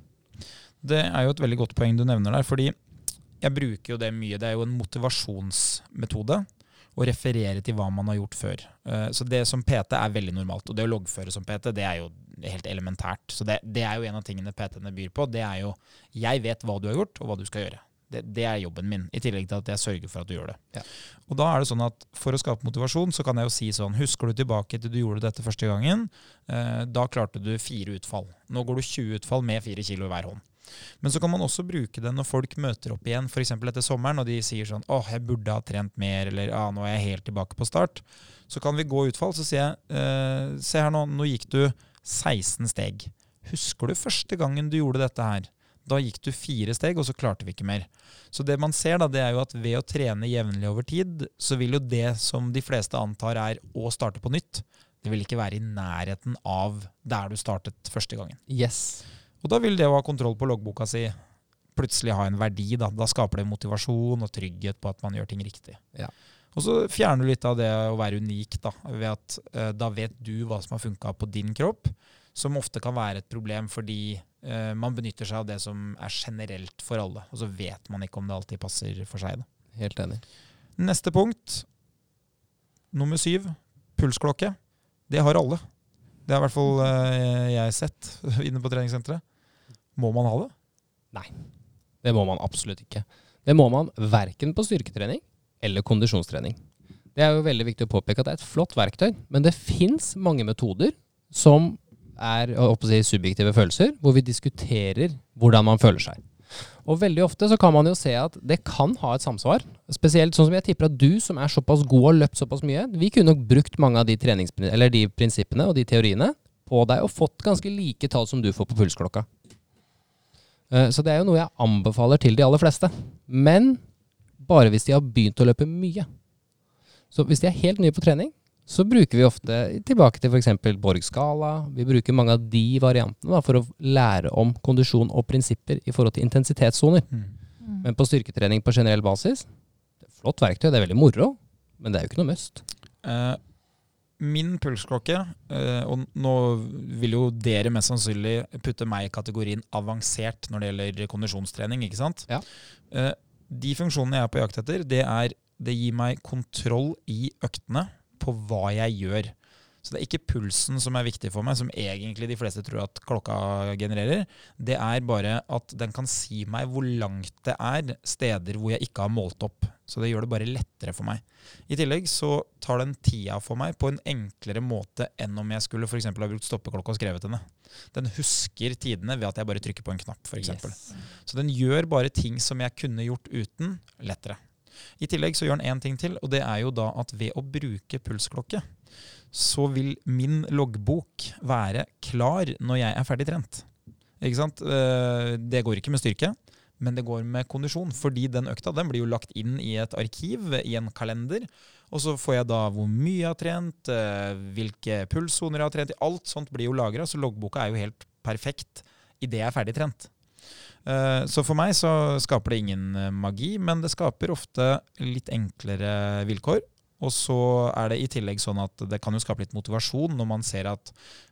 Det er jo et veldig godt poeng du nevner der, fordi jeg bruker jo det mye. Det er jo en motivasjonsmetode å referere til hva man har gjort før. Eh, Så det som PT er veldig normalt. Og det å loggføre som PT, det er jo helt elementært. Så det, det er jo en av tingene PT-ene byr på. Det er jo jeg vet hva du har gjort, og hva du skal gjøre. Det, det er jobben min, i tillegg til at jeg sørger for at du gjør det. Ja. Og da er det sånn at For å skape motivasjon så kan jeg jo si sånn Husker du tilbake til du gjorde dette første gangen? Eh, da klarte du fire utfall. Nå går du 20 utfall med fire kilo i hver hånd. Men så kan man også bruke det når folk møter opp igjen, f.eks. etter sommeren, og de sier sånn åh, jeg burde ha trent mer, eller ah, nå er jeg helt tilbake på start. Så kan vi gå utfall, så sier jeg eh, se her nå, nå gikk du 16 steg. Husker du første gangen du gjorde dette her? Da gikk du fire steg, og så klarte vi ikke mer. Så det man ser, da, det er jo at ved å trene jevnlig over tid, så vil jo det som de fleste antar er å starte på nytt, det vil ikke være i nærheten av der du startet første gangen. Yes. Og da vil det å ha kontroll på loggboka si plutselig ha en verdi. Da, da skaper det motivasjon og trygghet på at man gjør ting riktig. Ja. Og så fjerner du litt av det å være unik, da, ved at eh, da vet du hva som har funka på din kropp, som ofte kan være et problem fordi eh, man benytter seg av det som er generelt for alle, og så vet man ikke om det alltid passer for seg. Da. Helt enig. Neste punkt, nummer syv, pulsklokke. Det har alle. Det har i hvert fall uh, jeg sett <laughs> inne på treningssenteret. Må man ha det? Nei. Det må man absolutt ikke. Det må man verken på styrketrening eller kondisjonstrening. Det er jo veldig viktig å påpeke at det er et flott verktøy, men det fins mange metoder som er si, subjektive følelser, hvor vi diskuterer hvordan man føler seg. Og veldig ofte så kan man jo se at det kan ha et samsvar. Spesielt sånn som jeg tipper at du som er såpass god og har løpt såpass mye, vi kunne nok brukt mange av de, de prinsippene og de teoriene på deg og fått ganske like tall som du får på pulsklokka. Eh, Så det er jo noe jeg anbefaler til de aller fleste. Men bare hvis de har begynt å løpe mye. Så hvis de er helt nye på trening, så bruker vi ofte tilbake til f.eks. Borg skala. Vi bruker mange av de variantene da, for å lære om kondisjon og prinsipper i forhold til intensitetssoner. Men på styrketrening på generell basis, det er flott verktøy, det er veldig moro, men det er jo ikke noe must. Eh, min pulsklokke, eh, og nå vil jo dere mest sannsynlig putte meg i kategorien avansert når det gjelder kondisjonstrening, ikke sant? Ja. Eh, de funksjonene jeg er på jakt etter, det er det gir meg kontroll i øktene på hva jeg gjør. Så det er ikke pulsen som er viktig for meg, som egentlig de fleste tror at klokka genererer. Det er bare at den kan si meg hvor langt det er steder hvor jeg ikke har målt opp. Så det gjør det bare lettere for meg. I tillegg så tar den tida for meg på en enklere måte enn om jeg skulle eksempel ha brukt stoppeklokka og skrevet henne. Den husker tidene ved at jeg bare trykker på en knapp. Eksempel. Yes. Så den gjør bare ting som jeg kunne gjort uten, lettere. I tillegg så gjør han én ting til, og det er jo da at ved å bruke pulsklokke, så vil min loggbok være klar når jeg er ferdig trent. Ikke sant? Eh, Det går ikke med styrke, men det går med kondisjon. Fordi den økta den blir jo lagt inn i et arkiv, i en kalender. Og så får jeg da hvor mye jeg har trent, eh, hvilke pulssoner jeg har trent. i. Alt sånt blir jo lagra, så loggboka er jo helt perfekt idet jeg er ferdig trent. Eh, Så for meg så skaper det ingen eh, magi, men det skaper ofte litt enklere vilkår. Og så er det i tillegg sånn at det kan jo skape litt motivasjon når man ser at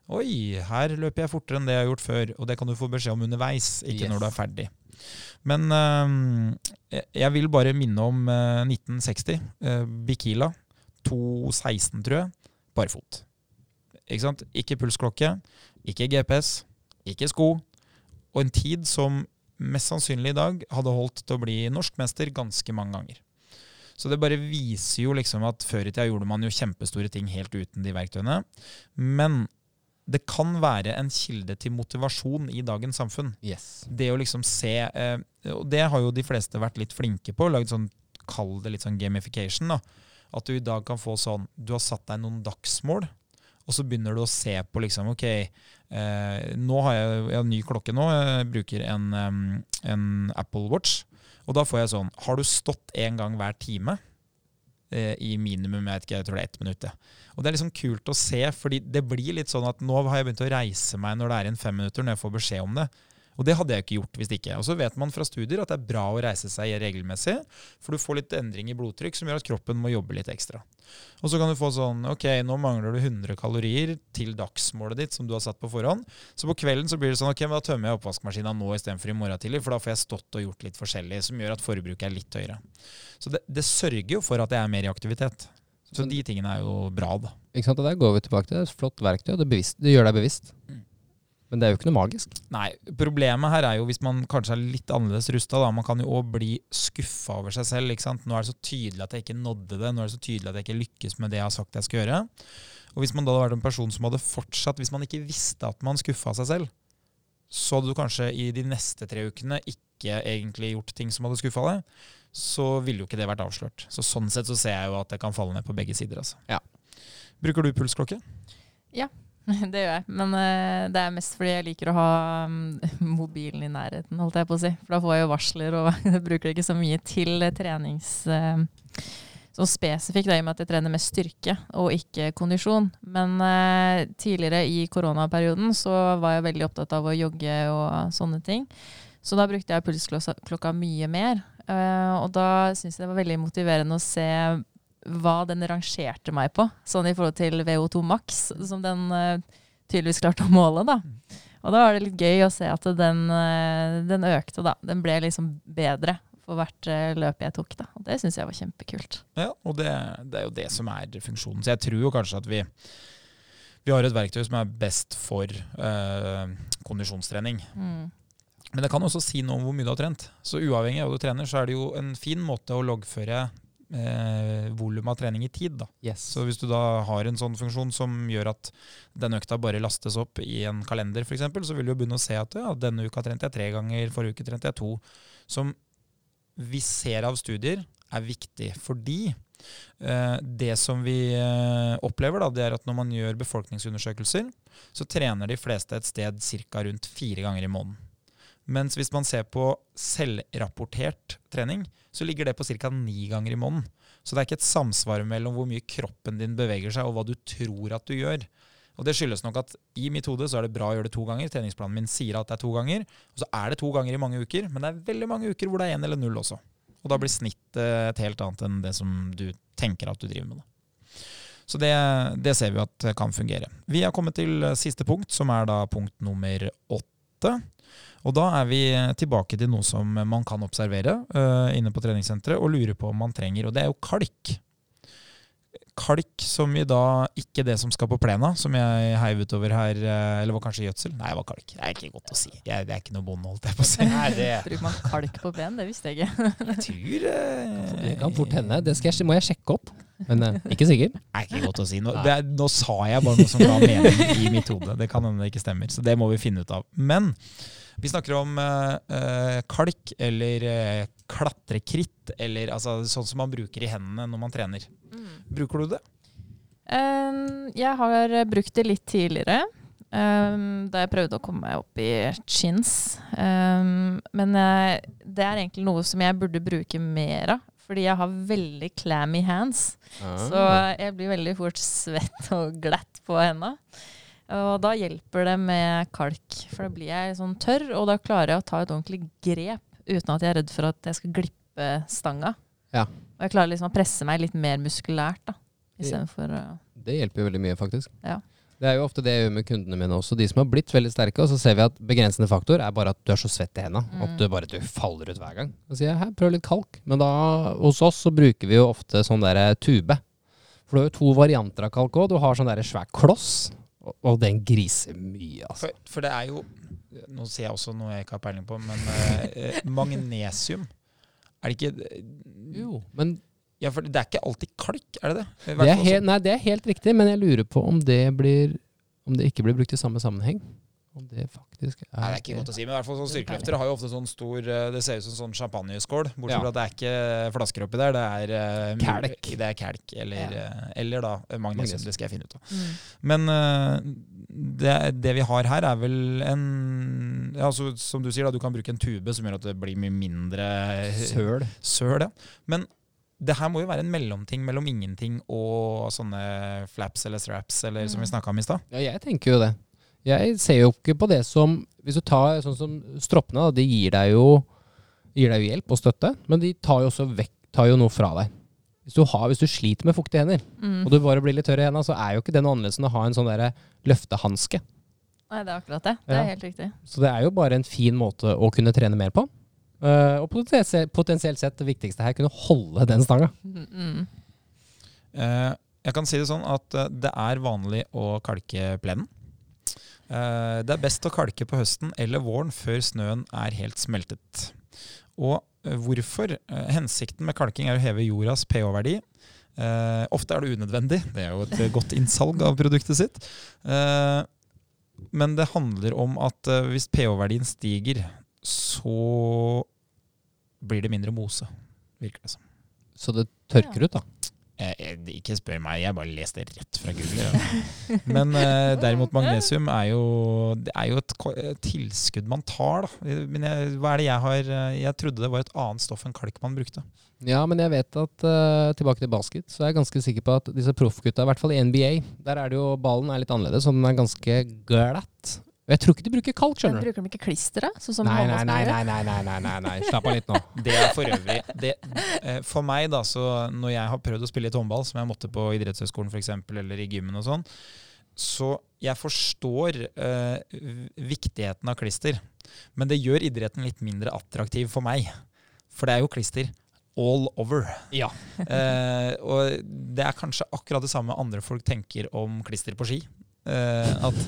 oi, her løper jeg fortere enn det jeg har gjort før. Og det kan du få beskjed om underveis, ikke Yes. når du er ferdig. Men øh, jeg vil bare minne om øh, 1960. Øh, Bikila. 2.16, tror jeg. Bare fot. Ikke sant? Ikke pulsklokke, ikke GPS, ikke sko. Og en tid som mest sannsynlig i dag hadde holdt til å bli norskmester ganske mange ganger. Så det bare viser jo liksom at før i tida gjorde man jo kjempestore ting helt uten de verktøyene. Men det kan være en kilde til motivasjon i dagens samfunn. Yes. Det å liksom se eh, Og det har jo de fleste vært litt flinke på. Lagd sånn, kall det litt sånn gamification. da. At du i dag kan få sånn Du har satt deg noen dagsmål, og så begynner du å se på liksom OK, nå har jeg, jeg har en ny klokke nå. Jeg bruker en, en Apple Watch. Og da får jeg sånn Har du stått én gang hver time? eh, I minimum jeg vet ikke, jeg tror det er ett minutt. Og Det er liksom kult å se, fordi det blir litt sånn at nå har jeg begynt å reise meg når det er igjen fem minutter, når jeg får beskjed om det. Og det hadde jeg ikke gjort hvis ikke. Og så vet man fra studier at det er bra å reise seg regelmessig, for du får litt endring i blodtrykk som gjør at kroppen må jobbe litt ekstra. Og så kan du få sånn Ok, nå mangler du 100 kalorier til dagsmålet ditt som du har satt på forhånd. Så på kvelden så blir det sånn Ok, men da tømmer jeg oppvaskmaskina nå istedenfor i morgen tidlig, for da får jeg stått og gjort litt forskjellig, som gjør at forbruket er litt høyere. Så det, det sørger jo for at jeg er mer i aktivitet. Så de tingene er jo bra, da. Ikke sant? Og der går vi tilbake til det. Flott verktøy, det, bevisst, det gjør deg bevisst. Mm. Men det er jo ikke noe magisk. Nei, problemet her er jo hvis man kanskje er litt annerledes rusta. Man kan jo òg bli skuffa over seg selv. ikke sant? Nå er det så tydelig at jeg ikke nådde det. Nå er det så tydelig at jeg ikke lykkes med det jeg har sagt jeg skal gjøre. Og hvis man da hadde vært en person som hadde fortsatt, hvis man ikke visste at man skuffa seg selv, så hadde du kanskje i de neste tre ukene ikke egentlig gjort ting som hadde skuffa deg, så ville jo ikke det vært avslørt. Så sånn sett så ser jeg jo at det kan falle ned på begge sider. altså. Ja. Bruker du pulsklokke? <laughs> Det gjør jeg, men uh, det er mest fordi jeg liker å ha um, <laughs> mobilen i nærheten, holdt jeg på å si. For da får jeg jo varsler, og <laughs> jeg bruker ikke så mye til eh, trenings... Uh, Sånn spesifikt, da, i og med at jeg trener med styrke og ikke kondisjon. Men eh, tidligere i koronaperioden så var jeg veldig opptatt av å jogge og sånne ting. Så da brukte jeg pulsklokka mye mer. Og da syns jeg det var veldig motiverende å se hva den rangerte meg på, sånn i forhold til VO2 max, som den uh, tydeligvis klarte å måle. da. Og da var det litt gøy å se at den, uh, den økte, da. Den ble liksom bedre for hvert eh, løp jeg tok. da. Og det syns jeg var kjempekult. Ja, og det, det er jo det som er funksjonen. Så jeg tror jo kanskje at vi, vi har et verktøy som er best for eh, kondisjonstrening. Mm. Men det kan også si noe om hvor mye du har trent. Så uavhengig av hva du trener, så er det jo en fin måte å loggføre eh, volum av trening i tid. da. Yes. Så hvis du da har en sånn funksjon som gjør at den økta bare lastes opp i en kalender f.eks., så vil du jo begynne å se at ja, denne uka trente jeg tre ganger, forrige uke trente jeg to. Som vi ser av studier er viktig fordi eh, det som vi eh, opplever, da, det er at når man gjør befolkningsundersøkelser, så trener de fleste et sted ca. rundt fire ganger i måneden. Mens hvis man ser på selvrapportert trening, så ligger det på ca. ni ganger i måneden. Så det er ikke et samsvar mellom hvor mye kroppen din beveger seg, og hva du tror at du gjør. Og Det skyldes nok at i mitt hode så er det bra å gjøre det to ganger. Treningsplanen min sier at det er to ganger. Og så er det to ganger i mange uker, men det er veldig mange uker hvor det er én eller null også. Og da blir snittet et helt annet enn det som du tenker at du driver med. Da. Så det, det ser vi at kan fungere. Vi har kommet til siste punkt, som er da punkt nummer åtte. Og da er vi tilbake til noe som man kan observere uh, inne på treningssenteret og lure på om man trenger, og det er jo kalk. kalk som i da ikke det som skal på plena, som jeg heiv utover her, eh, eller var kanskje gjødsel? Nei, det var kalk. Det er ikke godt å si. Jeg, det er ikke noe bonde, holdt jeg på å si. Nei, det <laughs> Bruker man kalk på plenen? Det visste jeg ikke. Jeg tror eh, Det kan fort hende. Det skal jeg, må jeg sjekke opp. Men eh, ikke sikker. Det er ikke godt å si. Nå, det nå sa jeg bare noe som ga mening i mitt hode. Det kan hende det ikke stemmer, så det må vi finne ut av. Men vi snakker om eh, eh, kalk eller eh, klatrekritt, eller altså, sånn som man bruker i hendene når man trener. Bruker du det? Um, jeg har brukt det litt tidligere. Um, da jeg prøvde å komme meg opp i chins. Um, men eh, det er egentlig noe som jeg burde bruke mer av. Fordi jeg har veldig clammy hands. Så jeg blir veldig fort svett og glatt på hendene. Og da hjelper det med kalk. For da blir jeg sånn tørr, og da klarer jeg å ta et ordentlig grep uten at jeg er redd for at jeg skal glippe stanga. Ja. Og jeg klarer liksom å presse meg litt mer muskulært, da. Istedenfor å Det hjelper jo veldig mye, faktisk. Ja. Det er jo ofte det jeg gjør med kundene mine også. De som har blitt veldig sterke, og så ser vi at begrensende faktor er bare at du er så svett i hendene. At du bare du faller ut hver gang. Da sier jeg her, prøv litt kalk. Men da, hos oss så bruker vi jo ofte sånn derre tube. For du har jo to varianter av kalk òg. Du har sånn derre svær kloss, og, og den griser mye, altså. For, for det er jo Nå sier jeg også noe jeg ikke har peiling på, men eh, eh, magnesium Er det ikke Jo, men Ja, for det er ikke alltid kalk, er det det? Det er, helt, nei, det er helt riktig, men jeg lurer på om det blir Om det ikke blir brukt i samme sammenheng. Om det faktisk er Nei, det er ikke godt å si, men i hvert fall sånn styrkeløftere har jo ofte sånn stor eh, Det ser ut som sånn champagneskål, bortsett Ja. fra at det er ikke flasker oppi der. Det er uh, Kalk. Det er kalk, eller, ja. eller da eh, magnesium. Det skal jeg finne ut av. Mm. Men uh, det, det vi har her, er vel en ja, så, Som du sier, da, du kan bruke en tube som gjør at det blir mye mindre Søl. søl. Ja. Men det her må jo være en mellomting mellom ingenting og sånne flaps eller straps, eller som vi Mm. snakka om i stad. Ja, jeg tenker jo det. Jeg ser jo ikke på det som Hvis du tar sånn som stroppene, da, de gir deg jo Gir deg jo hjelp og støtte, men de tar jo også vekk Tar jo noe fra deg. Hvis du, har, hvis du sliter med fuktige hender, Mm. og du bare blir litt tørr i hendene, så er jo ikke det noe annerledes enn å ha en sånn løftehanske. Nei, det er akkurat det. Det Ja. er helt riktig. Så det er jo bare en fin måte å kunne trene mer på. Uh, og potensielt, sett det viktigste her, kunne holde den stanga. Mm. Mm. Eh, jeg kan si det sånn at eh, det er vanlig å kalke plenen. Eh, det er best å kalke på høsten eller våren før snøen er helt smeltet. Og eh, hvorfor? Eh, hensikten med kalking er å heve jordas pH-verdi. Eh, ofte er det unødvendig. Det er jo et godt innsalg av produktet sitt. Eh, men det handler om at hvis pH-verdien stiger, så blir det mindre mose, virker det som. Så det tørker ut, da. Ikke spør meg, jeg bare leste det rett fra Google. Ja. <laughs> Men uh, derimot magnesium er jo, det er jo et eh, tilskudd man tar. Da. Eh, Men jeg, hva er det jeg har Jeg trodde det var et annet stoff enn kalk man brukte. Ja, men jeg vet at uh, tilbake til basket, så er jeg ganske sikker på at disse proffgutta, i hvert fall i NBA, der er det jo ballen er litt annerledes, så den er ganske glatt. Og jeg tror ikke de bruker kalk, skjønner du. bruker de ikke klister, da? Sånn Nei, nei, nei, nei, nei, nei, nei, nei, nei. slapp av litt nå. <laughs> Det er for øvrig det, eh, For meg, da, så når jeg har prøvd å spille litt håndball, som jeg måtte på idrettshøyskolen f.eks., eller i gymmen og sånn, så jeg forstår eh, viktigheten av klister. Men det gjør idretten litt mindre attraktiv for meg. For det er jo klister all over. Ja. Eh, og det er kanskje akkurat det samme andre folk tenker om klister på ski. Eh, at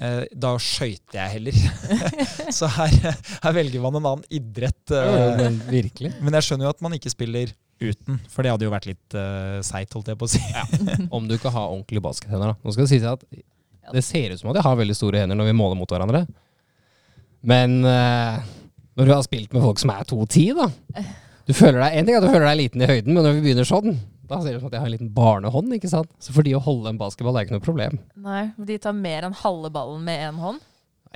uh, da skøyter jeg heller. <laughs> så her, her velger man en annen idrett. Uh, Men virkelig. men jeg skjønner jo at man ikke spiller uten, for det hadde jo vært litt uh, seigt, holdt jeg på å si. Om du ikke har ordentlige baskethender, da. Nå skal det sies at det ser ut som at jeg har veldig store hender når vi måler mot hverandre. Men eh, når du har spilt med folk som er 2,10, da du føler deg, En ting er at du føler deg liten i høyden, men når vi begynner sånn, da ser det ut som at jeg har en liten barnehånd. ikke sant? Så for de å holde en basketball er ikke noe problem. Nei, de tar mer enn halve ballen med én hånd.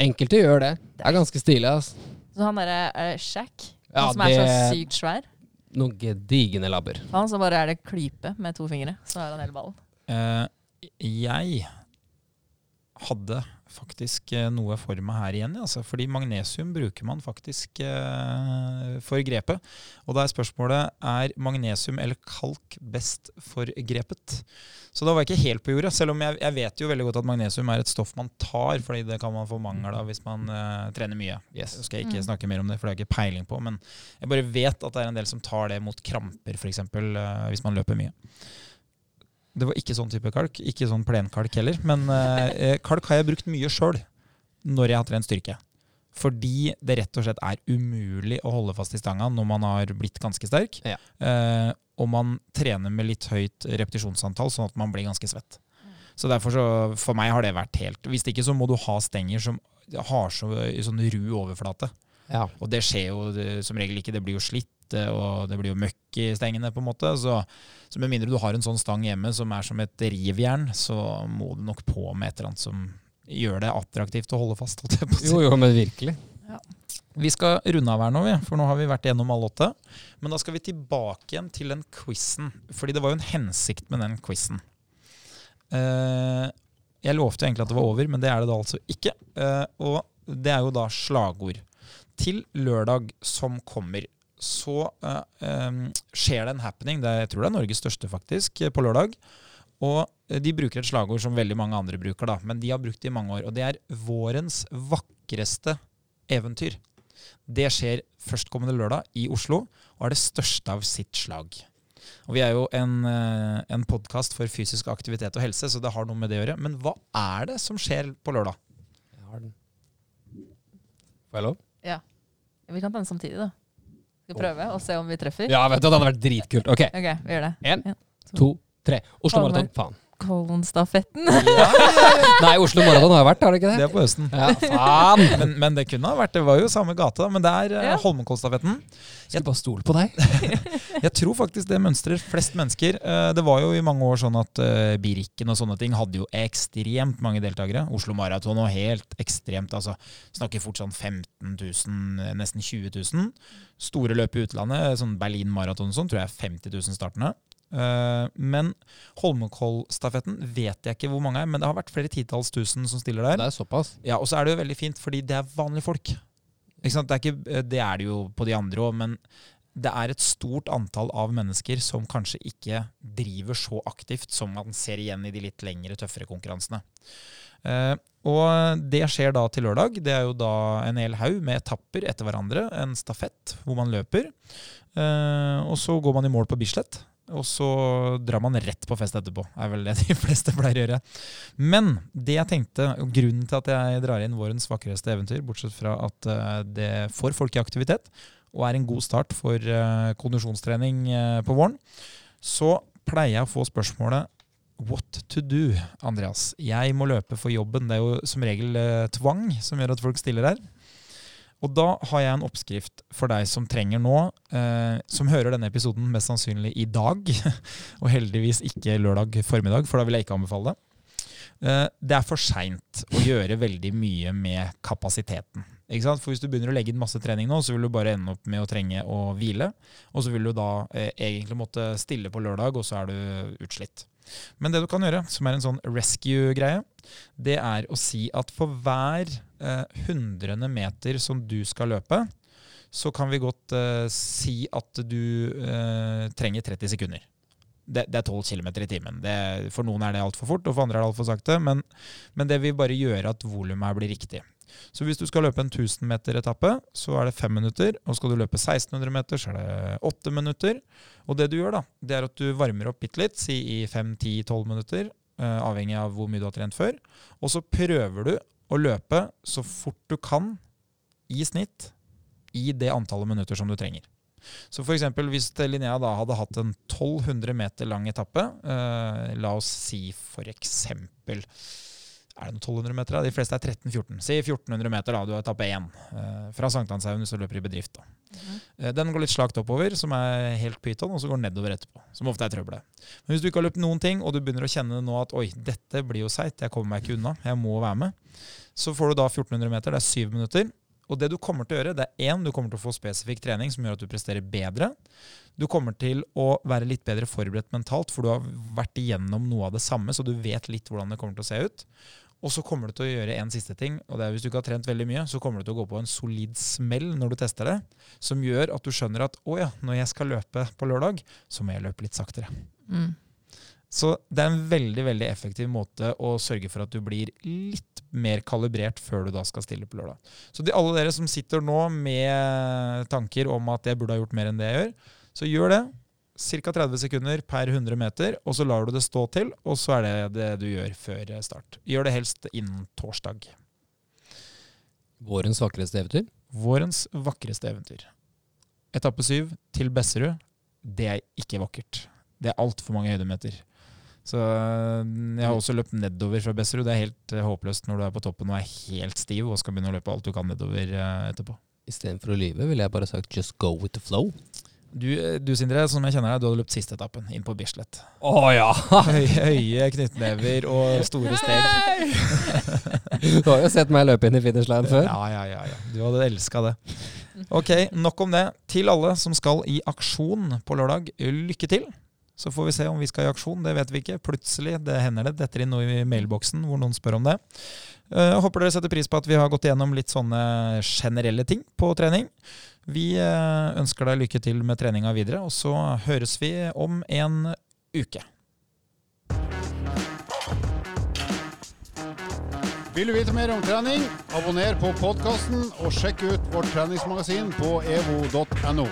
Enkelte gjør det. Det er ganske stilig. altså. Så han derre uh, Shack, Ja, han som er så sykt svær, Noen gedigne labber. han som bare er det klype med to fingre, så har han hele ballen. Uh, jeg hadde faktisk eh, noe for meg her igjen, altså, fordi magnesium bruker man faktisk eh, for grepet. Og da er spørsmålet er magnesium eller kalk best for grepet. Så da var jeg ikke helt på jorda, selv om jeg, jeg vet jo veldig godt at magnesium er et stoff man tar, fordi det kan man få mangel av hvis man eh, trener mye. Yes. Så skal jeg ikke Mm. snakke mer om det, for det har jeg ikke peiling på. Men jeg bare vet at det er en del som tar det mot kramper, f.eks., eh, hvis man løper mye. Det var ikke sånn type kalk. Ikke sånn plenkalk heller. Men eh, kalk har jeg brukt mye sjøl når jeg har trent styrke. Fordi det rett og slett er umulig å holde fast i stanga når man har blitt ganske sterk. Ja. Eh, og man trener med litt høyt repetisjonsantall, sånn at man blir ganske svett. Så derfor så, For meg har det vært helt Hvis ikke så må du ha stenger som har så, sånn ru overflate. Ja. Og det skjer jo det, som regel ikke. Det blir jo slitt, eh, og det blir jo møkk i stengene, på en måte. Så, så med mindre du har en sånn stang hjemme som er som et rivjern, så må du nok på med et eller annet som gjør det attraktivt å holde fast. holdt jeg på. Jo, jo, men virkelig. Vi skal runde av her nå, for nå har vi vært igjennom alle åtte. Men da skal vi tilbake igjen til den quizen. Fordi det var jo en hensikt med den quizen. Eh, jeg lovte jo egentlig at det var over, men det er det da altså ikke. Eh, og det er jo da slagord. Til lørdag som kommer, så uh, um, skjer det en happening. Det er, jeg tror det er Norges største, faktisk, på lørdag. Og eh, de bruker et slagord som veldig mange andre bruker, da, men de har brukt det i mange år. Og det er 'vårens vakreste eventyr'. Det skjer førstkommende lørdag i Oslo, og er det største av sitt slag. Og Vi er jo en, eh, en podkast for fysisk aktivitet og helse, så det har noe med det å gjøre. Men hva er det som skjer på lørdag? Jeg har den. Får jeg lov? Vi kan ta den samtidig, da. Skal vi prøve og se om vi treffer? Ja, vet du, det hadde vært dritkult. Ok, Ok, vi gjør det. En, to, tre. Oslo. Maraton. Faen. Kolonstafetten. Nei, Oslo Marathon har vært, har det ikke Det det? er på høsten. Ja, faen! Men, men det kunne ha vært Det var jo samme gate, da. Men det er eh, Ja. Holmenkollstafetten. Skulle bare stole på deg. Jeg tror faktisk det mønstrer flest mennesker. Eh, Det var jo i mange år sånn at eh, Birken og sånne ting hadde jo ekstremt mange deltakere. Oslo Maraton og helt ekstremt. altså Snakker fort sånn 15 000, eh, nesten 20 000. Store løp i utlandet, sånn Berlin Maraton og sånn, tror jeg er 50 000 startende. Eh, Men Holmenkollstafetten vet jeg ikke hvor mange er, men det har vært flere titalls tusen som stiller der. Det er såpass. Ja, Og så er det jo veldig fint, fordi det er vanlige folk. Ikke sant? Det, er ikke, det er det jo på de andre òg, men det er et stort antall av mennesker som kanskje ikke driver så aktivt som man ser igjen i de litt lengre, tøffere konkurransene. Eh, og det skjer da til lørdag. Det er jo da en hel haug med etapper etter hverandre. En stafett hvor man løper. Eh, og så går man i mål på Bislett. Og så drar man rett på fest etterpå, er vel det <laughs> de fleste pleier å gjøre. Men det jeg tenkte, grunnen til at jeg drar inn vårens vakreste eventyr, bortsett fra at eh, det får folk i aktivitet, og er en god start for eh, kondisjonstrening eh, på våren, så pleier jeg å få spørsmålet What to do, Andreas? Jeg må løpe for jobben. Det er jo som regel tvang som gjør at folk stiller her. Og da har jeg en oppskrift for deg som trenger nå, eh, som hører denne episoden mest sannsynlig i dag, <laughs> og heldigvis ikke lørdag formiddag, for da vil jeg ikke anbefale det. Eh, det er for seint å gjøre veldig mye med kapasiteten. For Hvis du begynner å legge inn masse trening nå, så vil du bare ende opp med å trenge å hvile. Og så vil du da eh, egentlig måtte stille på lørdag, og så er du utslitt. Men det du kan gjøre, som er en sånn rescue-greie, det er å si at for hver eh, hundrende meter som du skal løpe, så kan vi godt eh, si at du eh, trenger 30 sekunder. Det, det er 12 km i timen. Det, for noen er det altfor fort, og for andre er det altfor sakte. Men, men det vil bare gjøre at volumet blir riktig. Så hvis du skal løpe en 1000 meter etappe, så er det fem minutter. Og skal du løpe 1600 meter, så er det åtte minutter. Og det du gjør, da, det er at du varmer opp bitte litt, si i 5-10-12 minutter, eh, avhengig av hvor mye du har trent før. Og så prøver du å løpe så fort du kan i snitt i det antallet minutter som du trenger. Så for eksempel hvis Linnea da hadde hatt en 1200 meter lang etappe, eh, la oss si for eksempel er det noen 1200 meter? De fleste er 13-14. Si 1400 meter, da. Du har etappe én. Eh, fra Sankthanshaugen hvis du løper i bedrift. da. Eh, Den går litt slakt oppover, som er helt pyton, og så går den nedover etterpå. Som ofte er trøbbelet. Men hvis du ikke har løpt noen ting, og du begynner å kjenne nå at oi, dette blir jo seigt, jeg kommer meg ikke unna, jeg må være med, så får du da 1400 meter, det er syv minutter. Og det du kommer til å gjøre, det er én, du kommer til å få spesifikk trening som gjør at du presterer bedre. Du kommer til å være litt bedre forberedt mentalt, for du har vært igjennom noe av det samme, så du vet litt hvordan det kommer til å se ut. Og så kommer du til å gjøre en siste ting, og det er hvis du ikke har trent veldig mye, så kommer du til å gå på en solid smell når du tester det, som gjør at du skjønner at å ja, når jeg skal løpe på lørdag, så må jeg løpe litt saktere. Mm. Så det er en veldig veldig effektiv måte å sørge for at du blir litt mer kalibrert før du da skal stille på lørdag. Så de, alle dere som sitter nå med tanker om at jeg burde ha gjort mer enn det jeg gjør, så gjør det. Ca. 30 sekunder per 100 meter, og så lar du det stå til. Og så er det det du gjør før start. Gjør det helst innen torsdag. Vårens vakreste eventyr. Vårens vakreste eventyr. Etappe syv til Besserud. Det er ikke vakkert. Det er altfor mange høydemeter. Så øh, jeg har også løpt nedover fra Besserud. Det er helt øh, håpløst når du er på toppen og er helt stiv og skal begynne å løpe alt du kan nedover etterpå. Istedenfor å lyve ville jeg bare sagt 'just go with the flow'. Du, du Sindre, som jeg kjenner deg, du hadde løpt siste etappen inn på Bislett. Å ja! <laughs> Høye, høye knyttnever og store steg. Du har jo sett meg løpe inn i finish line før. Ja, ja, ja, ja. Du hadde elska det. Ok, nok om det. Til alle som skal i aksjon på lørdag, lykke til. Så får vi se om vi skal i aksjon, det vet vi ikke. Plutselig, det hender det, detter inn noe i mailboksen hvor noen spør om det. Uh, håper dere setter pris på at vi har gått igjennom litt sånne generelle ting på trening. Vi uh, ønsker deg lykke til med treninga videre, og så høres vi om en uke. Vil du vite mer om trening, abonner på podkasten og sjekk ut vårt treningsmagasin på evo.no.